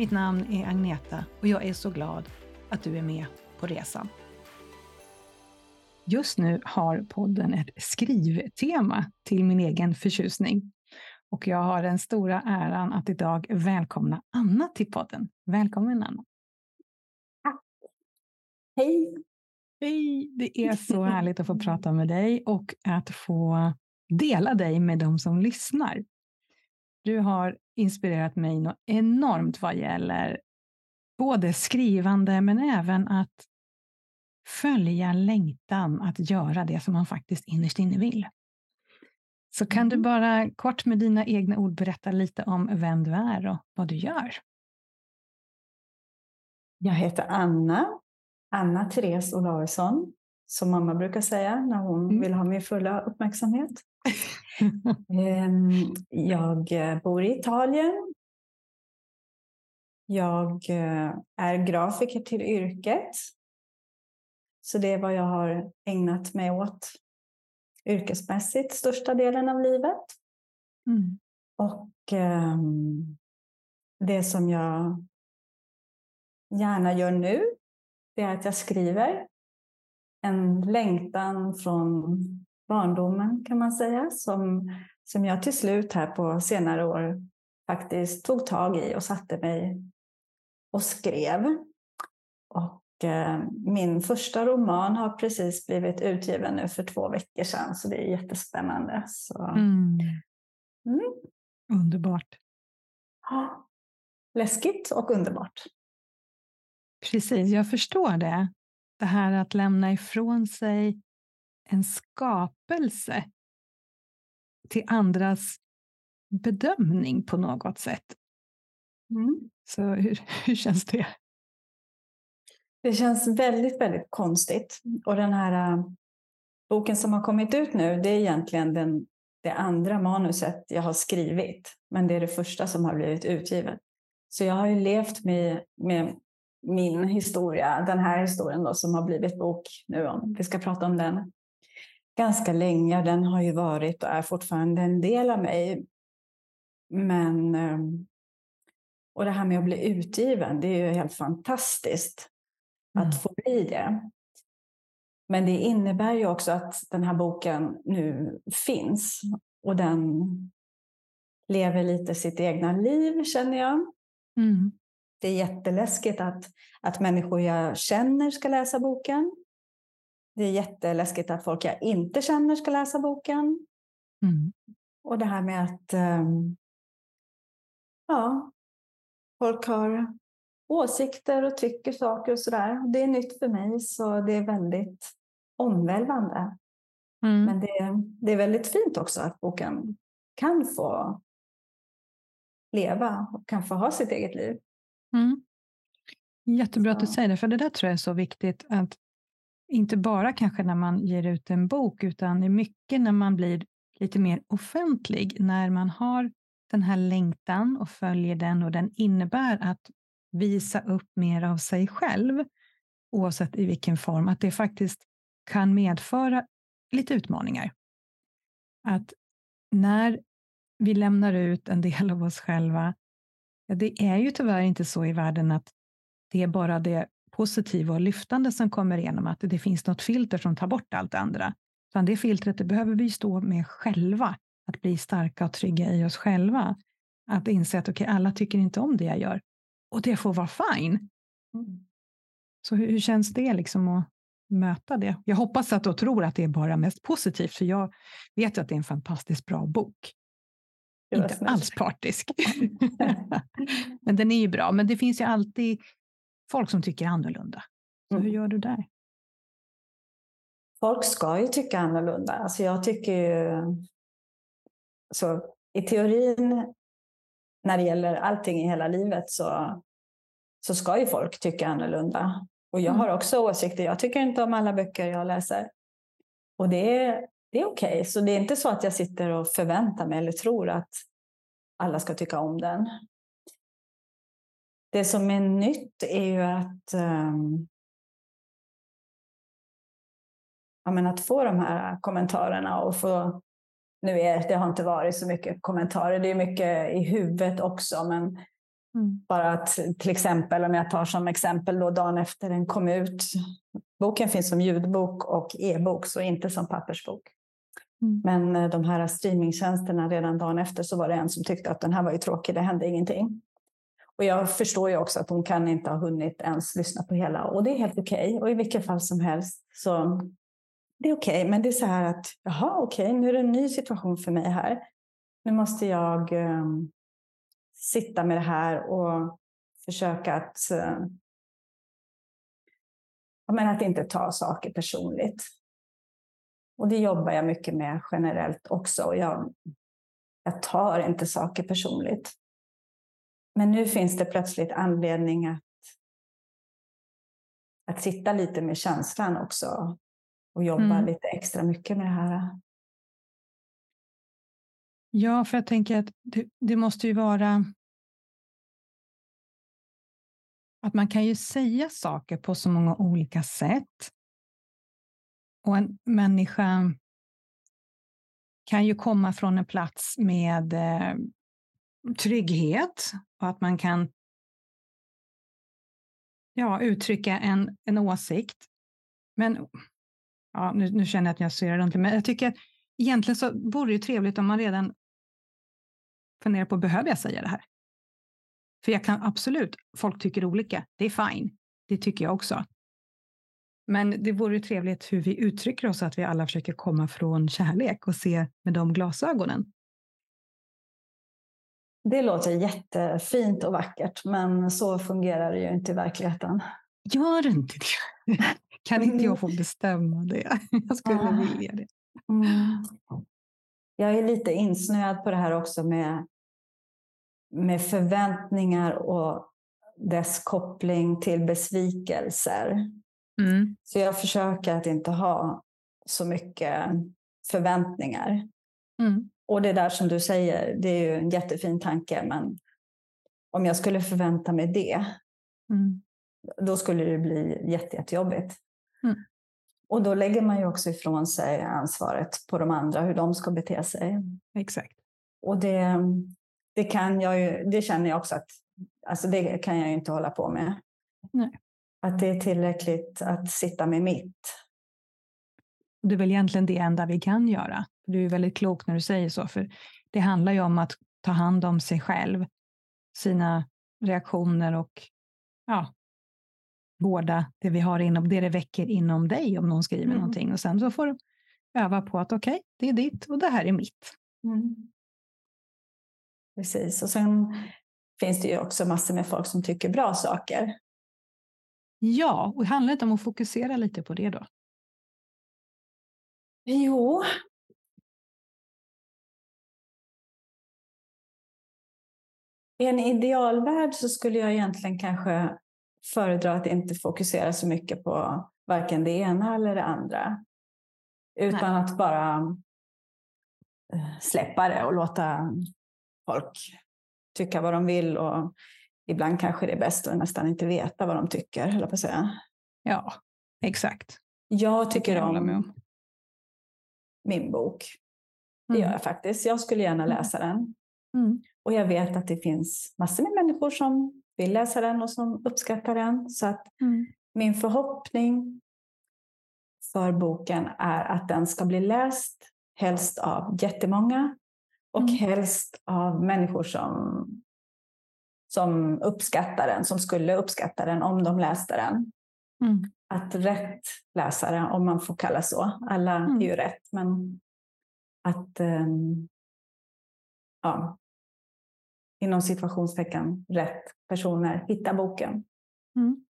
Mitt namn är Agneta och jag är så glad att du är med på resan. Just nu har podden ett skrivtema till min egen förtjusning. Och jag har den stora äran att idag välkomna Anna till podden. Välkommen Anna! Tack! Hej! Hej! Det är så härligt att få prata med dig och att få dela dig med de som lyssnar. Du har inspirerat mig något enormt vad gäller både skrivande men även att följa längtan att göra det som man faktiskt innerst inne vill. Så kan du mm. bara kort med dina egna ord berätta lite om vem du är och vad du gör? Jag heter Anna, Anna Therese Olausson, som mamma brukar säga när hon mm. vill ha min fulla uppmärksamhet. Ehm, jag eh, bor i Italien. Jag eh, är grafiker till yrket. Så det är vad jag har ägnat mig åt yrkesmässigt största delen av livet. Mm. Och um, det som jag gärna gör nu, det är att jag skriver en längtan från barndomen kan man säga, som, som jag till slut här på senare år faktiskt tog tag i och satte mig och skrev. Och eh, min första roman har precis blivit utgiven nu för två veckor sedan, så det är jättespännande. Så, mm. Mm. Underbart. Läskigt och underbart. Precis, jag förstår det. Det här att lämna ifrån sig en skapelse till andras bedömning på något sätt. Mm. Så hur, hur känns det? Det känns väldigt, väldigt konstigt. Och den här uh, boken som har kommit ut nu, det är egentligen den, det andra manuset jag har skrivit. Men det är det första som har blivit utgivet. Så jag har ju levt med, med min historia, den här historien då, som har blivit bok nu, om vi ska prata om den, ganska länge. Den har ju varit och är fortfarande en del av mig. Men ehm, och det här med att bli utgiven, det är ju helt fantastiskt mm. att få bli det. Men det innebär ju också att den här boken nu finns och den lever lite sitt egna liv känner jag. Mm. Det är jätteläskigt att, att människor jag känner ska läsa boken. Det är jätteläskigt att folk jag inte känner ska läsa boken. Mm. Och det här med att um, ja, folk har åsikter och tycker saker och sådär. Det är nytt för mig, så det är väldigt omvälvande. Mm. Men det, det är väldigt fint också att boken kan få leva och kan få ha sitt eget liv. Mm. Jättebra så. att du säger det, för det där tror jag är så viktigt. att Inte bara kanske när man ger ut en bok, utan i mycket när man blir lite mer offentlig, när man har den här längtan och följer den och den innebär att visa upp mer av sig själv, oavsett i vilken form, att det faktiskt kan medföra lite utmaningar. Att när vi lämnar ut en del av oss själva, det är ju tyvärr inte så i världen att det är bara det positiva och lyftande som kommer igenom, att det finns något filter som tar bort allt det andra. Utan det filtret det behöver vi stå med själva, att bli starka och trygga i oss själva. Att inse att okay, alla tycker inte om det jag gör och det får vara fine. Mm. Så hur, hur känns det liksom att möta det? Jag hoppas att och tror att det är bara mest positivt, för jag vet att det är en fantastiskt bra bok. Inte snällt. alls partisk. men den är ju bra. Men det finns ju alltid folk som tycker annorlunda. Så mm. hur gör du där? Folk ska ju tycka annorlunda. Alltså jag tycker ju... Så I teorin, när det gäller allting i hela livet, så, så ska ju folk tycka annorlunda. Och jag mm. har också åsikter. Jag tycker inte om alla böcker jag läser. Och det är, det är okej. Okay. Så det är inte så att jag sitter och förväntar mig eller tror att alla ska tycka om den. Det som är nytt är ju att, um, ja, men att få de här kommentarerna och få nu är det har inte varit så mycket kommentarer. Det är mycket i huvudet också, men mm. bara att till exempel om jag tar som exempel då dagen efter den kom ut. Boken finns som ljudbok och e-bok, så inte som pappersbok. Mm. Men eh, de här streamingtjänsterna redan dagen efter så var det en som tyckte att den här var ju tråkig, det hände ingenting. Och jag förstår ju också att hon kan inte ha hunnit ens lyssna på hela och det är helt okej. Okay. Och i vilket fall som helst så det är okej. Okay. Men det är så här att jaha, okej, okay, nu är det en ny situation för mig här. Nu måste jag um, sitta med det här och försöka att, eh, uh, men att inte ta saker personligt. Och det jobbar jag mycket med generellt också. Jag, jag tar inte saker personligt. Men nu finns det plötsligt anledning att, att sitta lite med känslan också och jobba mm. lite extra mycket med det här. Ja, för jag tänker att det, det, måste ju vara att man kan ju säga saker på så många olika sätt. Och en människa kan ju komma från en plats med eh, trygghet och att man kan ja, uttrycka en, en åsikt. Men ja, nu, nu känner jag att jag surrar runt. men jag tycker att egentligen så vore det trevligt om man redan funderar på, behöver jag säga det här? För jag kan absolut, folk tycker olika, det är fine, det tycker jag också. Men det vore trevligt hur vi uttrycker oss, att vi alla försöker komma från kärlek och se med de glasögonen. Det låter jättefint och vackert, men så fungerar det ju inte i verkligheten. Gör inte det? Kan inte jag få bestämma det? Jag skulle ah. vilja det. Mm. Jag är lite insnöad på det här också med, med förväntningar och dess koppling till besvikelser. Mm. Så jag försöker att inte ha så mycket förväntningar. Mm. Och det där som du säger, det är ju en jättefin tanke, men om jag skulle förvänta mig det, mm. då skulle det bli jätte, jättejobbigt. Mm. Och då lägger man ju också ifrån sig ansvaret på de andra, hur de ska bete sig. Exakt. Och det, det, kan jag ju, det känner jag också att alltså det kan jag ju inte hålla på med. Nej. Att det är tillräckligt att sitta med mitt. Det är väl egentligen det enda vi kan göra. Du är väldigt klok när du säger så, för det handlar ju om att ta hand om sig själv, sina reaktioner och ja, vårda det vi har inom, det det väcker inom dig om någon skriver mm. någonting. Och sen så får du öva på att okej, okay, det är ditt och det här är mitt. Mm. Precis, och sen finns det ju också massor med folk som tycker bra saker. Ja, och handlar det inte om att fokusera lite på det då? Jo. I en idealvärld så skulle jag egentligen kanske föredra att inte fokusera så mycket på varken det ena eller det andra. Utan Nej. att bara eh, släppa det och låta folk tycka vad de vill. Och ibland kanske det är bäst att nästan inte veta vad de tycker, höll på att säga. Ja, exakt. Jag tycker jag om, om min bok. Det mm. gör jag faktiskt. Jag skulle gärna mm. läsa den. Mm. Och jag vet att det finns massor med människor som vill läsa den och som uppskattar den. Så att mm. min förhoppning för boken är att den ska bli läst, helst av jättemånga och mm. helst av människor som, som uppskattar den, som skulle uppskatta den om de läste den. Mm. Att rätt läsare, om man får kalla så, alla mm. är ju rätt, men att um, ja, inom situationstecken rätt personer hitta boken. Mm.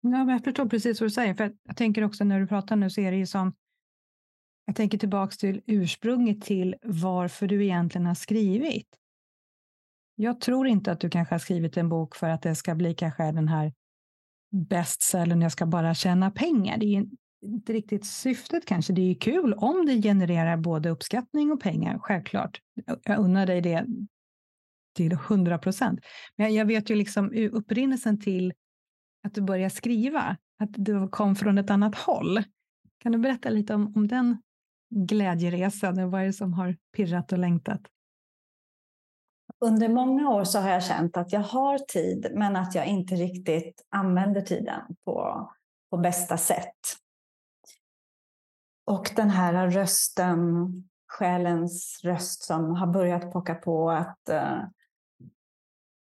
Ja, jag förstår precis vad du säger, för jag tänker också när du pratar nu så är det ju som jag tänker tillbaka till ursprunget till varför du egentligen har skrivit. Jag tror inte att du kanske har skrivit en bok för att det ska bli kanske den här bestsellern, jag ska bara tjäna pengar. Det är inte riktigt syftet kanske. Det är ju kul om det genererar både uppskattning och pengar, självklart. Jag unnar dig det till hundra procent. Men jag vet ju liksom upprinnelsen till att du började skriva, att du kom från ett annat håll. Kan du berätta lite om, om den glädjeresan? Vad är det som har pirrat och längtat? Under många år så har jag känt att jag har tid, men att jag inte riktigt använder tiden på, på bästa sätt. Och den här rösten, själens röst som har börjat pocka på att uh,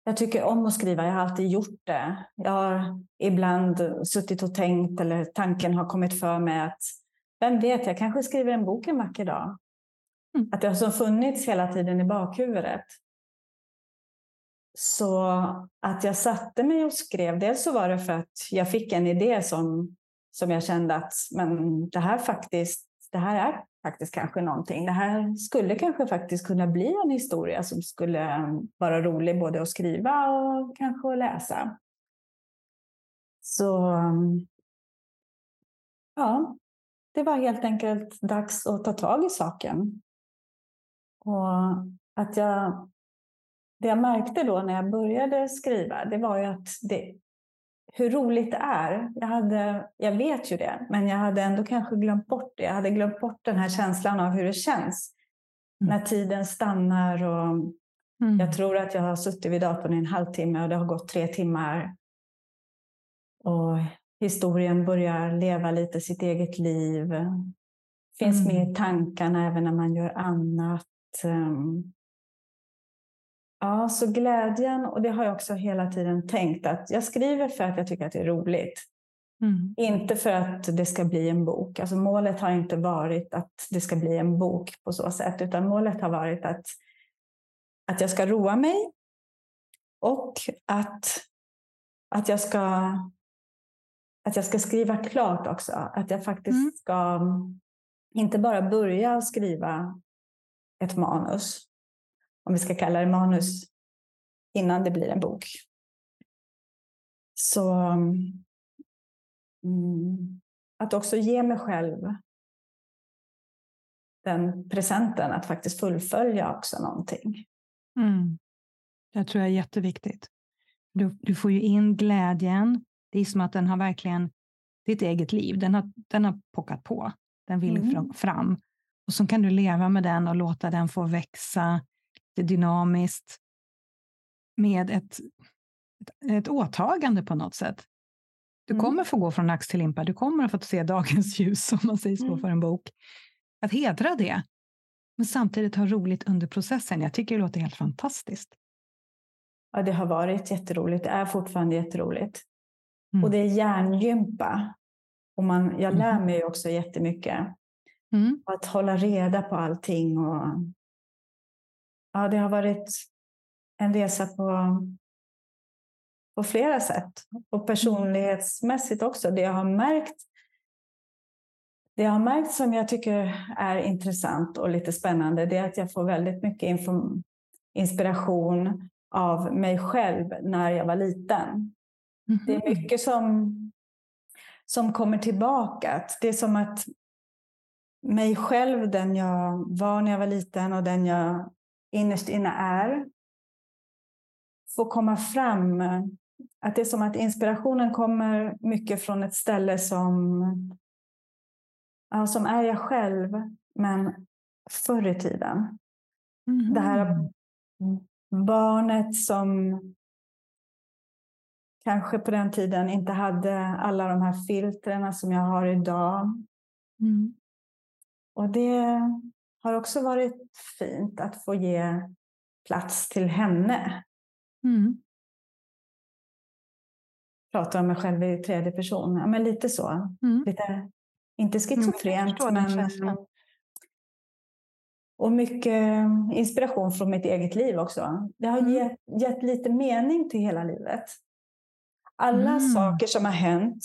jag tycker om att skriva, jag har alltid gjort det. Jag har ibland suttit och tänkt eller tanken har kommit för mig att vem vet, jag kanske skriver en bok en vacker dag. Mm. Att det har funnits hela tiden i bakhuvudet. Så att jag satte mig och skrev, dels så var det för att jag fick en idé som, som jag kände att men det här faktiskt, det här är faktiskt kanske någonting. Det här skulle kanske faktiskt kunna bli en historia som skulle vara rolig både att skriva och kanske att läsa. Så ja, det var helt enkelt dags att ta tag i saken. Och att jag, det jag märkte då när jag började skriva, det var ju att det, hur roligt det är. Jag, hade, jag vet ju det, men jag hade ändå kanske glömt bort det. Jag hade glömt bort den här känslan av hur det känns mm. när tiden stannar. Och mm. Jag tror att jag har suttit vid datorn i en halvtimme och det har gått tre timmar. Och historien börjar leva lite sitt eget liv. Finns mm. med i tankarna även när man gör annat. Um, Ja, så glädjen, och det har jag också hela tiden tänkt att jag skriver för att jag tycker att det är roligt. Mm. Inte för att det ska bli en bok. Alltså målet har inte varit att det ska bli en bok på så sätt, utan målet har varit att, att jag ska roa mig och att, att, jag ska, att jag ska skriva klart också. Att jag faktiskt mm. ska inte bara börja skriva ett manus, om vi ska kalla det manus, innan det blir en bok. Så mm, att också ge mig själv den presenten att faktiskt fullfölja också någonting. Mm. Det tror jag är jätteviktigt. Du, du får ju in glädjen. Det är som att den har verkligen ditt eget liv. Den har, den har pockat på. Den vill mm. fram. Och så kan du leva med den och låta den få växa det dynamiskt med ett, ett, ett åtagande på något sätt. Du mm. kommer få gå från ax till limpa, du kommer få se dagens ljus, om man säger så, mm. för en bok. Att hedra det, men samtidigt ha roligt under processen. Jag tycker det låter helt fantastiskt. Ja, det har varit jätteroligt. Det är fortfarande jätteroligt. Mm. Och det är hjärngympa. Och man, jag lär mm. mig också jättemycket. Mm. Att hålla reda på allting och ja, det har varit en resa på, på flera sätt. Och personlighetsmässigt också. Det jag har märkt det jag har märkt som jag tycker är intressant och lite spännande det är att jag får väldigt mycket inspiration av mig själv när jag var liten. Mm -hmm. Det är mycket som, som kommer tillbaka. Det är som att mig själv, den jag var när jag var liten och den jag innerst inne är får komma fram. Att det är som att inspirationen kommer mycket från ett ställe som, ja, som är jag själv, men förr i tiden. Mm. Det här barnet som kanske på den tiden inte hade alla de här filtrerna som jag har idag. Mm. Och det har också varit fint att få ge plats till henne. Mm. pratar om mig själv i tredje person. Ja, men lite så. Mm. Lite, inte jag schizofrent, den men... Och mycket inspiration från mitt eget liv också. Det har Mm. gett, gett lite mening till hela livet. Alla Mm. saker som har hänt,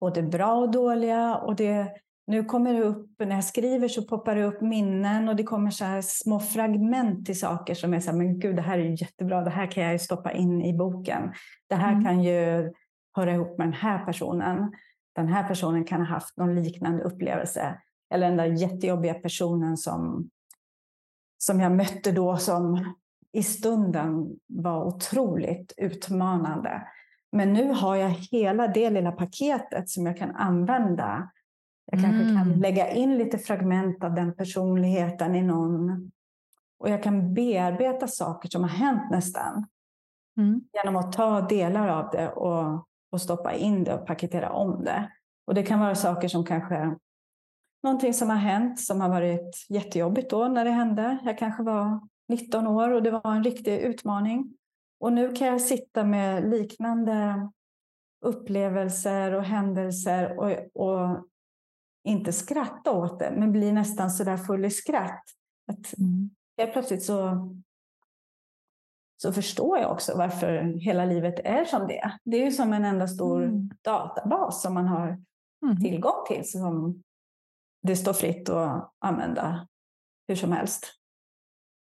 både bra och dåliga. Och det, nu kommer det upp, när jag skriver så poppar det upp minnen och det kommer så små fragment till saker som är så här, men gud, det här är ju jättebra, det här kan jag ju stoppa in i boken. Det här Mm. kan ju höra ihop med den här personen. Den här personen kan ha haft någon liknande upplevelse. Eller den där jättejobbiga personen som, som jag mötte då som i stunden var otroligt utmanande. Men nu har jag hela det lilla paketet som jag kan använda. Jag kanske kan Mm. lägga in lite fragment av den personligheten i någon. Och jag kan bearbeta saker som har hänt nästan. Mm. Genom att ta delar av det och, och stoppa in det och paketera om det. Och det kan vara saker som kanske någonting som har hänt som har varit jättejobbigt då när det hände. Jag kanske var 19 år och det var en riktig utmaning. Och nu kan jag sitta med liknande upplevelser och händelser och, och inte skratta åt det, men bli nästan så där full i skratt. Att Mm. helt plötsligt så, så förstår jag också varför hela livet är som det. Det är ju som en enda stor Mm. databas som man har Mm. tillgång till som det står fritt att använda hur som helst.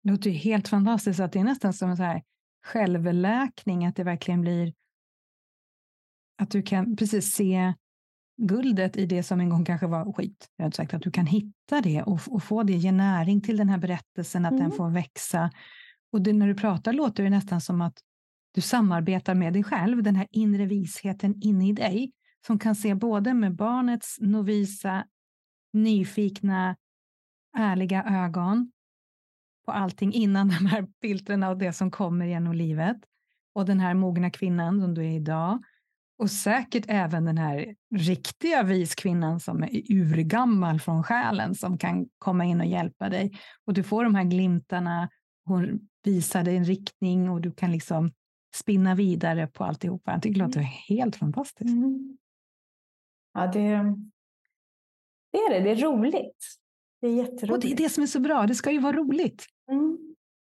Det låter ju helt fantastiskt att det är nästan som en så här självläkning, att det verkligen blir att du kan precis se guldet i det som en gång kanske var skit. Jag har sagt att du kan hitta det och, och få det, ge näring till den här berättelsen, att den Mm. får växa. Och det, när du pratar låter det nästan som att du samarbetar med dig själv, den här inre visheten inne i dig, som kan se både med barnets novisa, nyfikna, ärliga ögon på allting innan de här filtren och det som kommer genom livet. Och den här mogna kvinnan som du är idag. Och säkert även den här riktiga viskvinnan som är urgammal från själen som kan komma in och hjälpa dig. Och du får de här glimtarna, hon visar dig en riktning och du kan liksom spinna vidare på alltihopa. Jag tycker det låter helt fantastiskt. Mm. Ja, det, det är det. Det är roligt. Det är jätteroligt. Och det är det som är så bra, det ska ju vara roligt. Mm.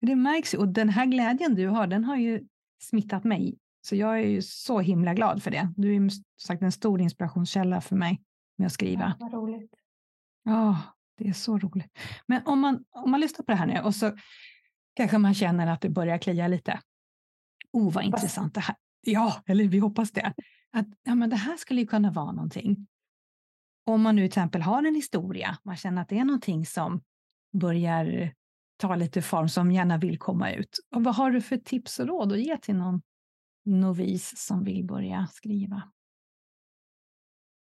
Det märks ju. Och den här glädjen du har, den har ju smittat mig. Så jag är ju så himla glad för det. Du är ju sagt en stor inspirationskälla för mig med att skriva. Ja, vad roligt. Ja, det är så roligt. Men om man, om man lyssnar på det här nu och så kanske man känner att det börjar klia lite. Oh, vad intressant det här. Ja, eller vi hoppas det. Att ja, men det här skulle ju kunna vara någonting. Om man nu till exempel har en historia, man känner att det är någonting som börjar ta lite form, som gärna vill komma ut. Och vad har du för tips och råd att ge till någon novis som vill börja skriva?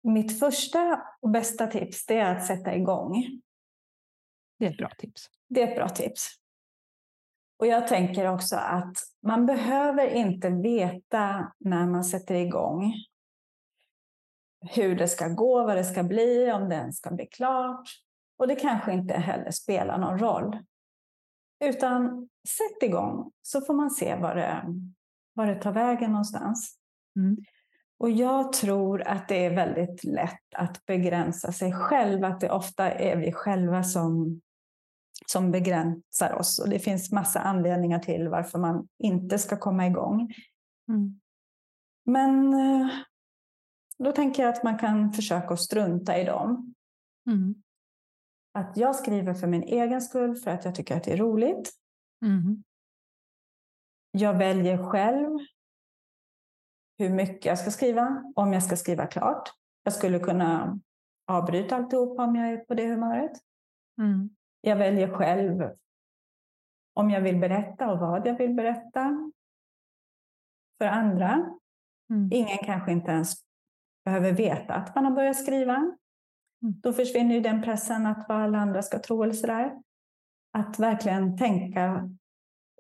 Mitt första och bästa tips det är att sätta igång. Det är ett bra tips. Det är ett bra tips. Och jag tänker också att man behöver inte veta när man sätter igång hur det ska gå, vad det ska bli, om den ska bli klart. Och det kanske inte heller spelar någon roll. Utan sätt igång så får man se var det, var det tar vägen någonstans. Mm. Och jag tror att det är väldigt lätt att begränsa sig själv. Att det ofta är vi själva som, som begränsar oss. Och det finns massa anledningar till varför man inte ska komma igång. Mm. Men eh, då tänker jag att man kan försöka strunta i dem. Mm. Att jag skriver för min egen skull, för att jag tycker att det är roligt. Mm. Jag väljer själv hur mycket jag ska skriva, om jag ska skriva klart. Jag skulle kunna avbryta alltihop om jag är på det humöret. Mm. Jag väljer själv om jag vill berätta och vad jag vill berätta för andra. Mm. Ingen kanske inte ens behöver veta att man har börjat skriva. Mm. Då försvinner ju den pressen att vad alla andra ska tro eller sådär. Att verkligen tänka,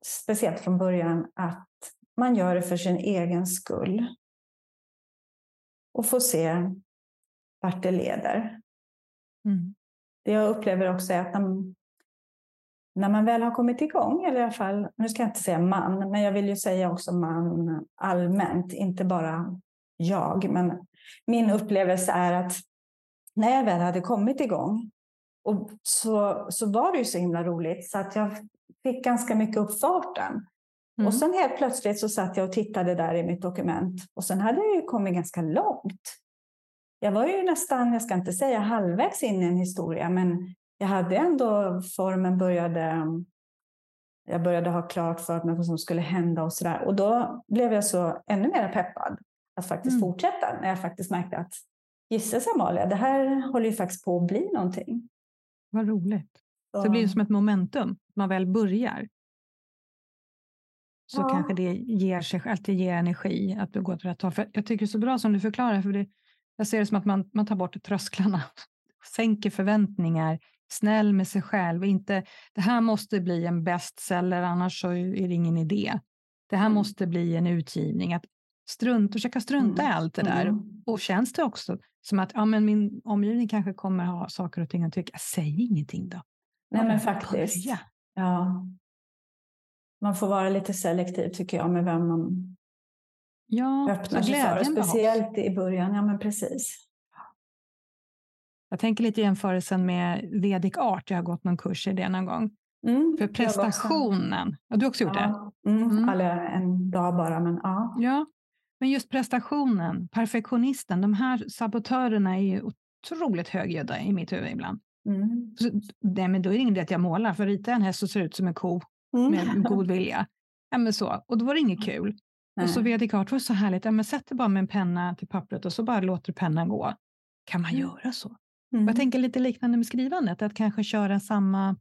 speciellt från början, att man gör det för sin egen skull. Och få se vart det leder. Mm. Det jag upplever också är att när, när man väl har kommit igång, eller i alla fall, nu ska jag inte säga man, men jag vill ju säga också man allmänt, inte bara jag. Men min upplevelse är att när jag väl hade kommit igång och så, så var det ju så himla roligt så att jag fick ganska mycket upp farten. Mm. Och sen helt plötsligt så satt jag och tittade där i mitt dokument och sen hade jag ju kommit ganska långt. Jag var ju nästan, jag ska inte säga halvvägs in i en historia, men jag hade ändå formen började. Jag började ha klart för mig vad som skulle hända och så där. Och då blev jag så ännu mer peppad att faktiskt mm. fortsätta när jag faktiskt märkte att gisses Amalia, det här håller ju faktiskt på att bli någonting. Vad roligt. Så, så det blir som ett momentum, man väl börjar. Så ja. kanske det ger sig alltid ger energi att du går åt rätt håll. För jag tycker det är så bra som du förklarar, för det, jag ser det som att man, man tar bort trösklarna, sänker förväntningar, snäll med sig själv. Inte, det här måste bli en bestseller, annars så är det ingen idé. Det här mm. måste bli en utgivning. Att strunt, försöka strunta mm. i allt det där. Mm. Och känns det också som att ja, men min omgivning kanske kommer ha saker och ting att tycka, säg ingenting då. Nej, men faktiskt. Börja. Ja. Man får vara lite selektiv tycker jag med vem man ja, öppnar sig för. Speciellt i början. Ja, men precis. Jag tänker lite jämförelsen med Vedic Art. Jag har gått någon kurs i det någon gång. Mm, för prestationen. Ja, du har också gjort ja, det? Mm, mm. Alla en dag bara, men ja. ja. Men just prestationen, perfektionisten, de här sabotörerna är ju otroligt högljudda i mitt huvud ibland. Mm. Så, nej, men då är det ingen idé att jag målar, för ritar jag en häst så ser det ut som en ko mm. med god vilja. Ja, men så. Och då var det inget kul. Nej. Och så Vedic Art var så härligt. Ja, men sätt det bara med en penna till pappret och så bara låter pennan gå. Kan man mm. göra så? Mm. Jag tänker lite liknande med skrivandet, att kanske köra samma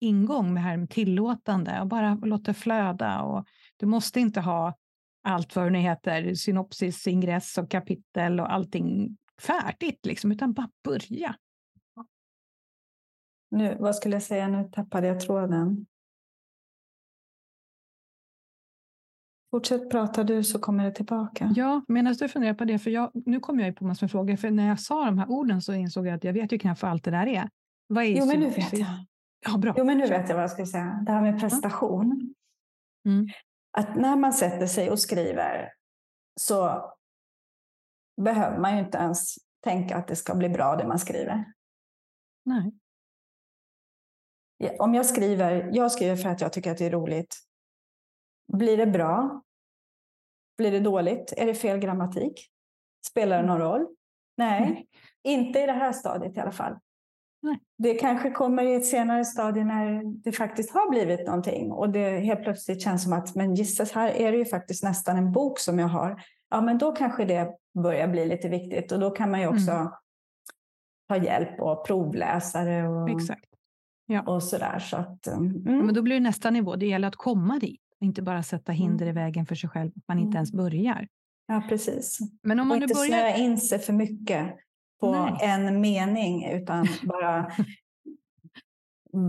ingång med här med tillåtande och bara låta flöda. Och du måste inte ha allt vad det heter, synopsis, ingress och kapitel och allting färdigt, liksom, utan bara börja. Nu, vad skulle jag säga? Nu tappade jag tråden. Fortsätt prata du så kommer det tillbaka. Ja, medan du funderar på det, för jag, nu kommer jag på massor med frågor, för när jag sa de här orden så insåg jag att jag vet ju knappt vad allt det där är. Vad är jo, men nu vet jag. Ja, bra. Jo, men nu vet jag vad jag ska säga. Det här med prestation. Mm. Att när man sätter sig och skriver så behöver man ju inte ens tänka att det ska bli bra det man skriver. Nej. Om jag skriver, jag skriver för att jag tycker att det är roligt. Blir det bra? Blir det dåligt? Är det fel grammatik? Spelar det någon roll? Nej, Nej. inte i det här stadiet i alla fall. Nej. Det kanske kommer i ett senare stadie när det faktiskt har blivit någonting och det helt plötsligt känns som att men gissas här är det ju faktiskt nästan en bok som jag har. Ja, men då kanske det börjar bli lite viktigt och då kan man ju också mm. ta hjälp och provläsare och, Exakt. Ja. och sådär. Så att, mm. ja, men då blir det nästa nivå. Det gäller att komma dit inte bara sätta hinder mm. i vägen för sig själv, att man inte ens mm. börjar. Ja, precis. Men om man och inte börjar... snöa in sig för mycket på Nej. en mening, utan bara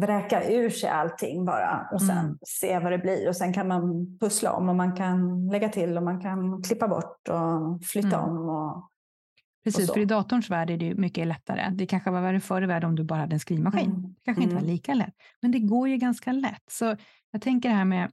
bräka ur sig allting bara och sen mm. se vad det blir. Och sen kan man pussla om och man kan lägga till och man kan klippa bort och flytta mm. om. Och, Precis, för i datorns värld är det mycket lättare. Det kanske var värre förr i världen om du bara hade en skrivmaskin. Mm. Det kanske inte var mm. lika lätt, men det går ju ganska lätt. Så jag tänker det här med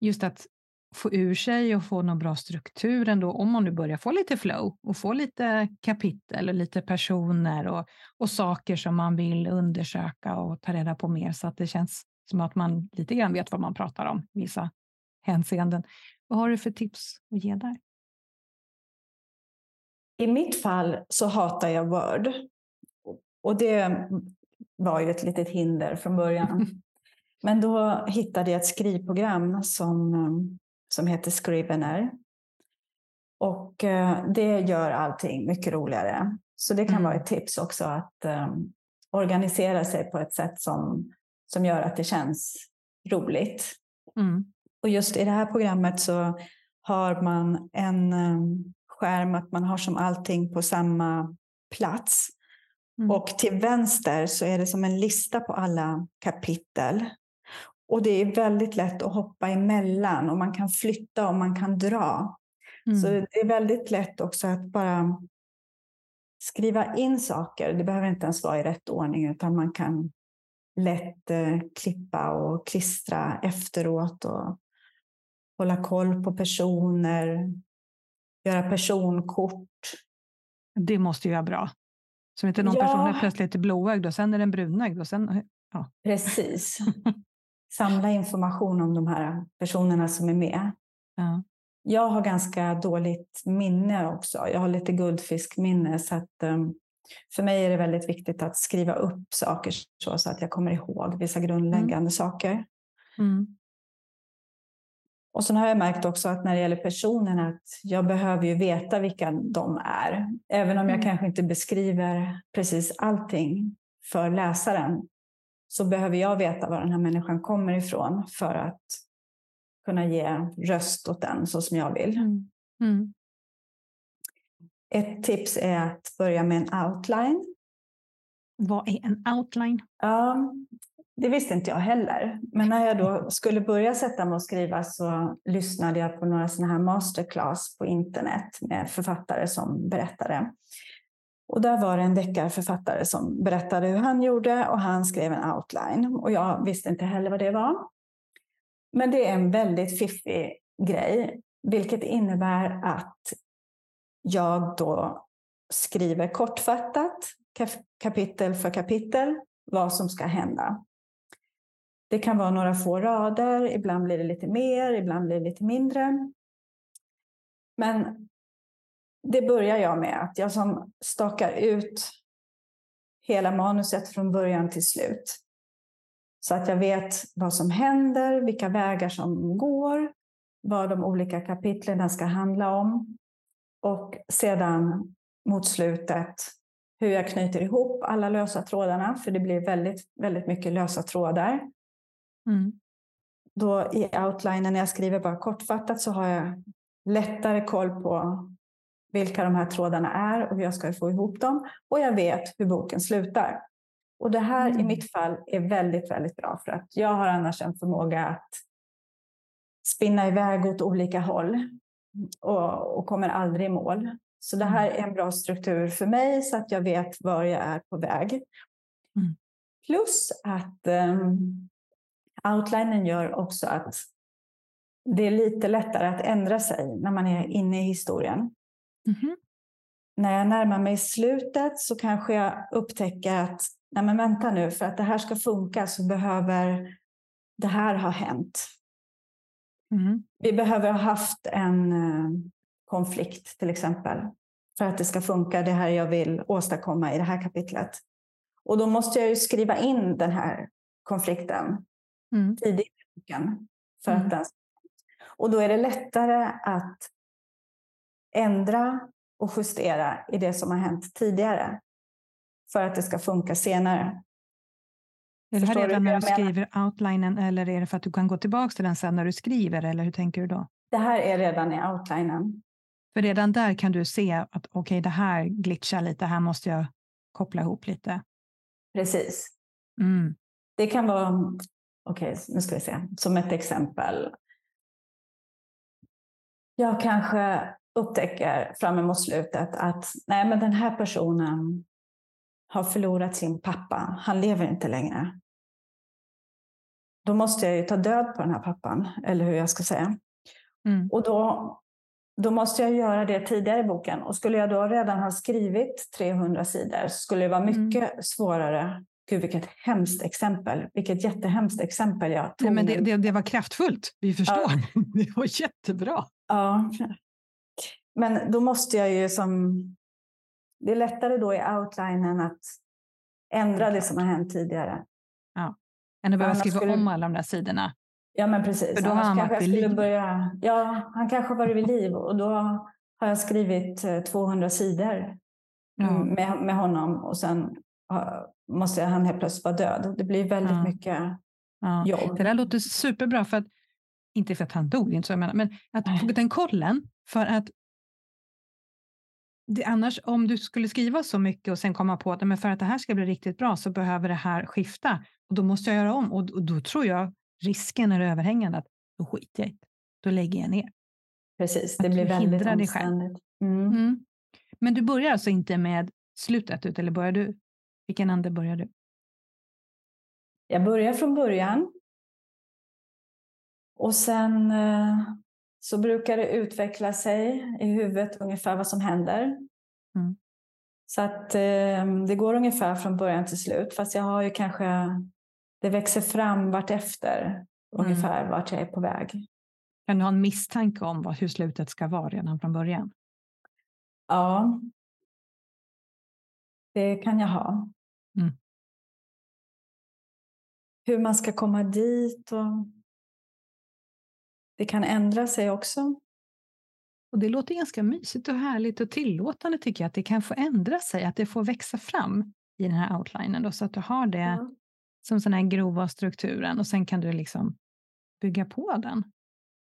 just att få ur sig och få någon bra struktur ändå, om man nu börjar få lite flow och få lite kapitel och lite personer och, och saker som man vill undersöka och ta reda på mer så att det känns som att man lite grann vet vad man pratar om i vissa hänseenden. Vad har du för tips att ge där? I mitt fall så hatar jag Word. Och det var ju ett litet hinder från början. Men då hittade jag ett skrivprogram som, som heter Scrivener. Och eh, det gör allting mycket roligare. Så det kan mm. vara ett tips också att um, organisera sig på ett sätt som, som gör att det känns roligt. Mm. Och just i det här programmet så har man en um, skärm att man har som allting på samma plats. Mm. Och till vänster så är det som en lista på alla kapitel. Och det är väldigt lätt att hoppa emellan och man kan flytta och man kan dra. Mm. Så det är väldigt lätt också att bara skriva in saker. Det behöver inte ens vara i rätt ordning utan man kan lätt eh, klippa och klistra efteråt och hålla koll på personer, göra personkort. Det måste ju vara bra. Så inte någon Ja. person är plötsligt blåögd och sen är den brunögd och sen... Ja. Precis. Samla information om de här personerna som är med. Ja. Jag har ganska dåligt minne också. Jag har lite guldfiskminne. Så att, um, för mig är det väldigt viktigt att skriva upp saker så, så att jag kommer ihåg vissa grundläggande saker. Mm. Och sen har jag märkt också att när det gäller personerna att jag behöver ju veta vilka de är. Även om jag Mm. kanske inte beskriver precis allting för läsaren så behöver jag veta var den här människan kommer ifrån för att kunna ge röst åt den så som jag vill. Mm. Mm. Ett tips är att börja med en outline. Vad är en outline? Ja, det visste inte jag heller. Men när jag då skulle börja sätta mig och skriva så lyssnade jag på några sådana här masterclass på internet med författare som berättade. Och där var det en deckarförfattare som berättade hur han gjorde och han skrev en outline. Och jag visste inte heller vad det var. Men det är en väldigt fiffig grej, vilket innebär att jag då skriver kortfattat, kapitel för kapitel, vad som ska hända. Det kan vara några få rader, ibland blir det lite mer, ibland blir det lite mindre. Men det börjar jag med, att jag som stakar ut hela manuset från början till slut. Så att jag vet vad som händer, vilka vägar som går, vad de olika kapitlen ska handla om. Och sedan mot slutet hur jag knyter ihop alla lösa trådarna, för det blir väldigt, väldigt mycket lösa trådar. Mm. Då i outlinen när jag skriver bara kortfattat så har jag lättare koll på vilka de här trådarna är och hur jag ska få ihop dem. Och jag vet hur boken slutar. Och det här Mm. i mitt fall är väldigt, väldigt bra för att jag har annars en förmåga att spinna iväg åt olika håll och, och kommer aldrig i mål. Så det här är en bra struktur för mig så att jag vet var jag är på väg. Mm. Plus att um, outlinen gör också att det är lite lättare att ändra sig när man är inne i historien. Mhm. När jag närmar mig slutet så kanske jag upptäcker att nej men vänta nu, för att det här ska funka så behöver det här ha hänt. Mm. Vi behöver ha haft en eh, konflikt till exempel för att det ska funka det här jag vill åstadkomma i det här kapitlet. Och då måste jag ju skriva in den här konflikten Mm. tidigt i boken. För Mm. att den... Och då är det lättare att ändra och justera i det som har hänt tidigare. För att det ska funka senare. Är det här Förstår redan när du skriver outlinen eller är det för att du kan gå tillbaka till den sen när du skriver eller hur tänker du då? Det här är redan i outlinen. För redan där kan du se att okej, det här glitchar lite, här måste jag koppla ihop lite. Precis. Mm. Det kan vara, okej, nu ska vi se, som ett exempel. Jag kanske upptäcker fram emot slutet att nej, men den här personen har förlorat sin pappa. Han lever inte längre. Då måste jag ju ta död på den här pappan, eller hur jag ska säga. Mm. Och då, då måste jag göra det tidigare i boken. Och skulle jag då redan ha skrivit 300 sidor så skulle det vara Mm. mycket svårare. Gud, vilket hemskt exempel. Vilket jättehemskt exempel jag tog. Nej, men det, det, det var kraftfullt, vi förstår. Det var jättebra. Ja. Men då måste jag ju som... Det är lättare då i outlinen att ändra det som har hänt tidigare. Än att behöva skriva skulle- om alla de där sidorna. Ja, men precis. För då har han kanske jag skulle liv. börja... Ja, han kanske har varit vid liv och då har jag skrivit eh, 200 sidor Ja. mm, med, med honom och sen har- måste han helt plötsligt vara död. Det blir väldigt Ja. mycket Ja. jobb. Det där låter superbra, för att, inte för att han dog, inte så jag menar, men att Nej. få den kollen. För att det, annars, om du skulle skriva så mycket och sen komma på att men för att det här ska bli riktigt bra så behöver det här skifta och då måste jag göra om och, och då tror jag risken är överhängande att då skiter jag i det. Då lägger jag ner. Precis, det att blir väldigt omständigt. Mm. Mm. Men du börjar alltså inte med slutet, ut, eller börjar du? Vilken ände börjar du? Jag börjar från början. Och sen eh, så brukar det utveckla sig i huvudet ungefär vad som händer. Mm. Så att eh, det går ungefär från början till slut. Fast jag har ju kanske, det växer fram vartefter mm. ungefär vart jag är på väg. Kan du ha en misstanke om vad, hur slutet ska vara redan från början? Ja, det kan jag ha. Mm. Hur man ska komma dit och det kan ändra sig också. Och Det låter ganska mysigt och härligt och tillåtande tycker jag, att det kan få ändra sig, att det får växa fram i den här outlinen, då, så att du har det ja. som den här grova strukturen och sen kan du liksom bygga på den.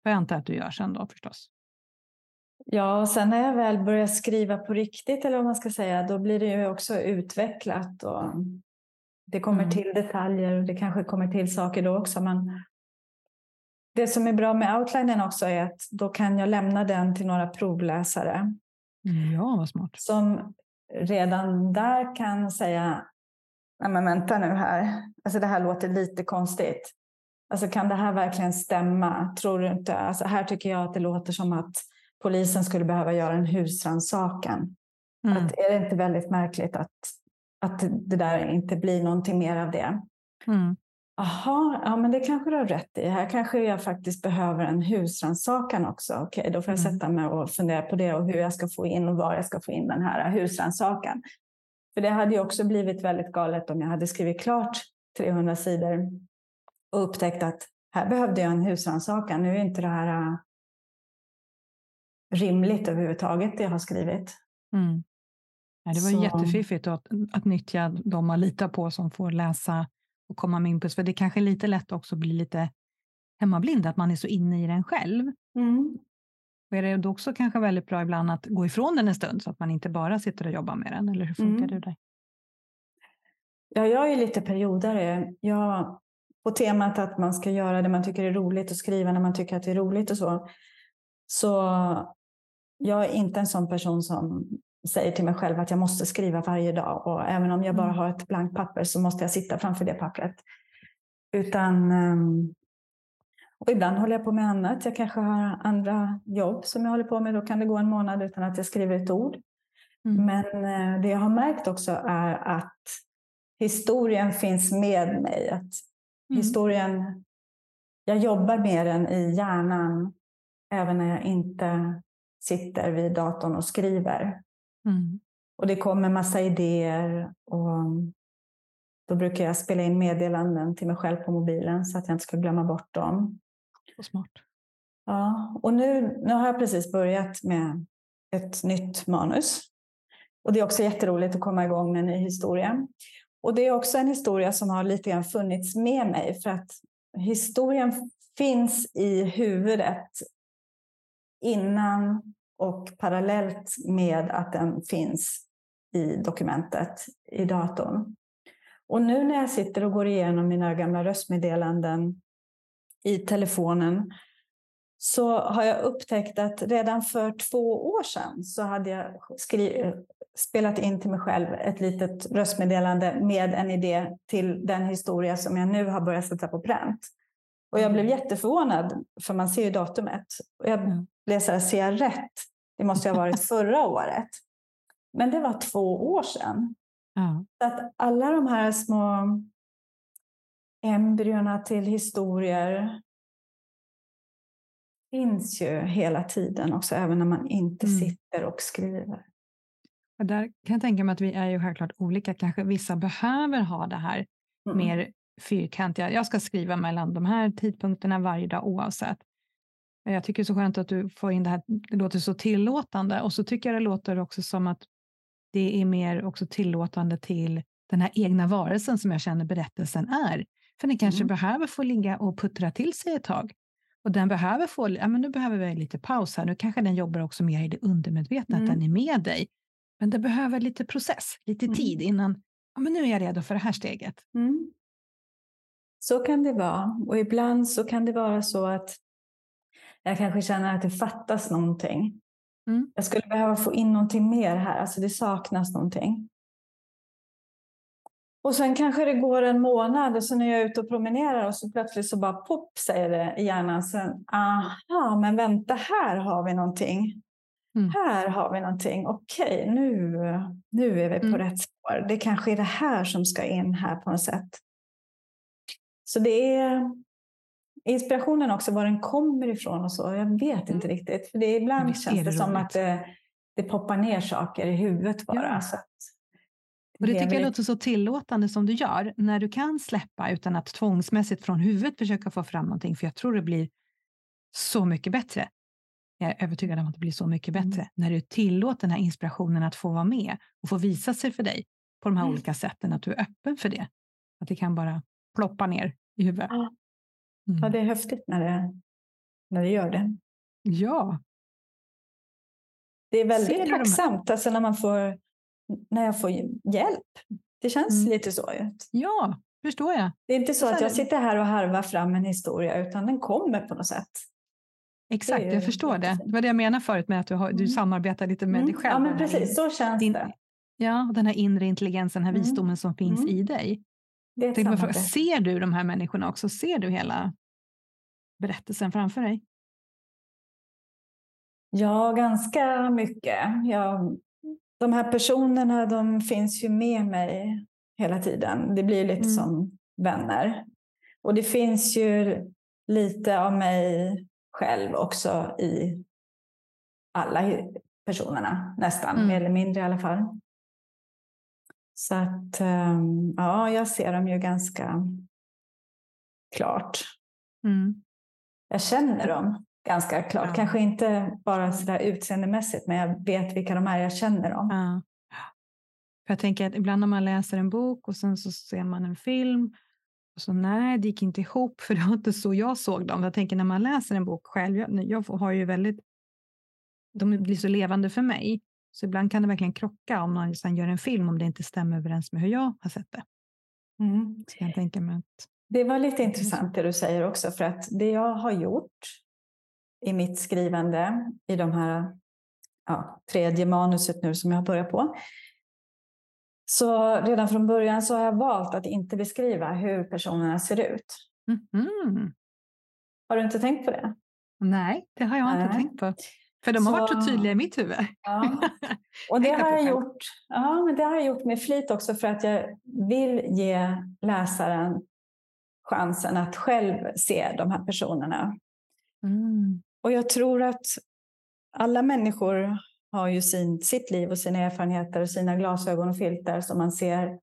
För jag antar att du gör sen då förstås. Ja, och sen när jag väl börjar skriva på riktigt, eller vad man ska säga, då blir det ju också utvecklat och det kommer mm. till detaljer och det kanske kommer till saker då också. Men det som är bra med outlinen också är att då kan jag lämna den till några provläsare. Ja, vad smart. Som redan där kan säga, nej men vänta nu här, alltså det här låter lite konstigt. Alltså kan det här verkligen stämma? Tror du inte? Alltså här tycker jag att det låter som att polisen skulle behöva göra en husrannsakan. Mm. är det inte väldigt märkligt att, att det där inte blir någonting mer av det? Mm. Ja men det kanske du har rätt i. Här kanske jag faktiskt behöver en husrannsakan också. Okej, då får jag mm. sätta mig och fundera på det och hur jag ska få in och var jag ska få in den här husrannsakan. För det hade ju också blivit väldigt galet om jag hade skrivit klart 300 sidor och upptäckt att här behövde jag en husrannsakan. Nu är inte det här äh, rimligt överhuvudtaget det jag har skrivit. Mm. Ja, det var Så. jättefiffigt att, att nyttja de man litar på som får läsa och komma med input. För det kanske är lite lätt också att bli lite hemmablind, att man är så inne i den själv. Mm. Och är det då också kanske väldigt bra ibland att gå ifrån den en stund så att man inte bara sitter och jobbar med den? Eller hur funkar mm. det där? Ja, jag är lite periodare. Jag, på temat att man ska göra det man tycker är roligt och skriva när man tycker att det är roligt och så. Så jag är inte en sån person som säger till mig själv att jag måste skriva varje dag och även om jag bara mm. har ett blankt papper så måste jag sitta framför det pappret. Utan ehm, och ibland håller jag på med annat. Jag kanske har andra jobb som jag håller på med. Då kan det gå en månad utan att jag skriver ett ord. Mm. Men eh, det jag har märkt också är att historien finns med mig. Att mm. historien, jag jobbar med den i hjärnan även när jag inte sitter vid datorn och skriver. Mm. Och det kommer massa idéer och då brukar jag spela in meddelanden till mig själv på mobilen så att jag inte ska glömma bort dem. Så smart. Ja, och nu, nu har jag precis börjat med ett nytt manus. Och det är också jätteroligt att komma igång med en ny historia. Och det är också en historia som har lite grann funnits med mig för att historien finns i huvudet innan och parallellt med att den finns i dokumentet i datorn. Och nu när jag sitter och går igenom mina gamla röstmeddelanden i telefonen så har jag upptäckt att redan för två år sedan så hade jag spelat in till mig själv ett litet röstmeddelande med en idé till den historia som jag nu har börjat sätta på pränt. Och jag blev mm. jätteförvånad, för man ser ju datumet. Och jag mm. blev så här, ser jag rätt? Det måste ha varit förra året. Men det var två år sedan. Ja. Så att alla de här små embryona till historier finns ju hela tiden också, även när man inte mm. sitter och skriver. Och där kan jag tänka mig att vi är ju självklart olika. Kanske vissa behöver ha det här mm. mer fyrkantiga. Jag ska skriva mellan de här tidpunkterna varje dag oavsett. Jag tycker det är så skönt att du får in det här, det låter så tillåtande och så tycker jag det låter också som att det är mer också tillåtande till den här egna varelsen som jag känner berättelsen är. För den kanske mm. behöver få ligga och puttra till sig ett tag. Och den behöver få, ja men nu behöver vi lite paus här, nu kanske den jobbar också mer i det undermedvetna, mm. att den är med dig. Men det behöver lite process, lite mm. tid innan, ja men nu är jag redo för det här steget. Så kan det vara. Och ibland så kan det vara så att jag kanske känner att det fattas någonting. Mm. Jag skulle behöva få in någonting mer här, alltså det saknas någonting. Och sen kanske det går en månad och så när jag är ute och promenerar och så plötsligt så bara pop säger det i hjärnan. Sen, aha, men vänta, här har vi någonting. Mm. Här har vi någonting. Okej, nu, nu är vi på mm. rätt spår. Det kanske är det här som ska in här på något sätt. Så det är inspirationen också, var den kommer ifrån och så. Jag vet inte mm. riktigt. För det är ibland det känns det, det som att det, det poppar ner saker i huvudet bara. Ja. Så och det tycker jag låter så tillåtande som du gör, när du kan släppa utan att tvångsmässigt från huvudet försöka få fram någonting, för jag tror det blir så mycket bättre. Jag är övertygad om att det blir så mycket bättre mm. när du tillåter den här inspirationen att få vara med och få visa sig för dig på de här mm. olika sätten, att du är öppen för det. Att det kan bara ploppa ner i huvudet. Mm. Ja, det är häftigt när det, när det gör det. Ja. Det är väldigt tacksamt alltså när man får när jag får hjälp. Det känns mm. lite så. Ja, förstår jag. Det är inte så att jag sitter här och harvar fram en historia, utan den kommer på något sätt. Exakt, jag förstår det. Det var det jag menade förut med att du, har, du mm. samarbetar lite med mm. dig själv. Ja, men precis. Så känns din, det. Ja, den här inre intelligensen, den här mm. visdomen som finns mm. i dig. Det är fråga, ser du de här människorna också? Ser du hela berättelsen framför dig? Ja, ganska mycket. Jag de här personerna de finns ju med mig hela tiden. Det blir lite mm. som vänner. Och det finns ju lite av mig själv också i alla personerna, nästan, mm. mer eller mindre i alla fall. Så att ehm, ja, jag ser dem ju ganska klart. Mm. Jag känner dem ganska klart. Ja. Kanske inte bara sådär utseendemässigt, men jag vet vilka de är, jag känner dem. Ja. För jag tänker att ibland när man läser en bok och sen så ser man en film och så nej, det gick inte ihop för det var inte så jag såg dem. Jag tänker när man läser en bok själv, jag, jag har ju väldigt, de blir så levande för mig. Så ibland kan det verkligen krocka om någon sen gör en film om det inte stämmer överens med hur jag har sett det. Mm. Så jag tänker mig att... Det var lite intressant det du säger också, för att det jag har gjort i mitt skrivande i de här ja, tredje manuset nu som jag har börjat på. Så redan från början så har jag valt att inte beskriva hur personerna ser ut. Mm. Har du inte tänkt på det? Nej, det har jag Nej. inte tänkt på. För de har så, varit så tydliga i mitt huvud. Ja. Och det har, jag gjort, ja, men det har jag gjort med flit också för att jag vill ge läsaren chansen att själv se de här personerna. Mm. Och jag tror att alla människor har ju sin, sitt liv och sina erfarenheter och sina glasögon och filter som man ser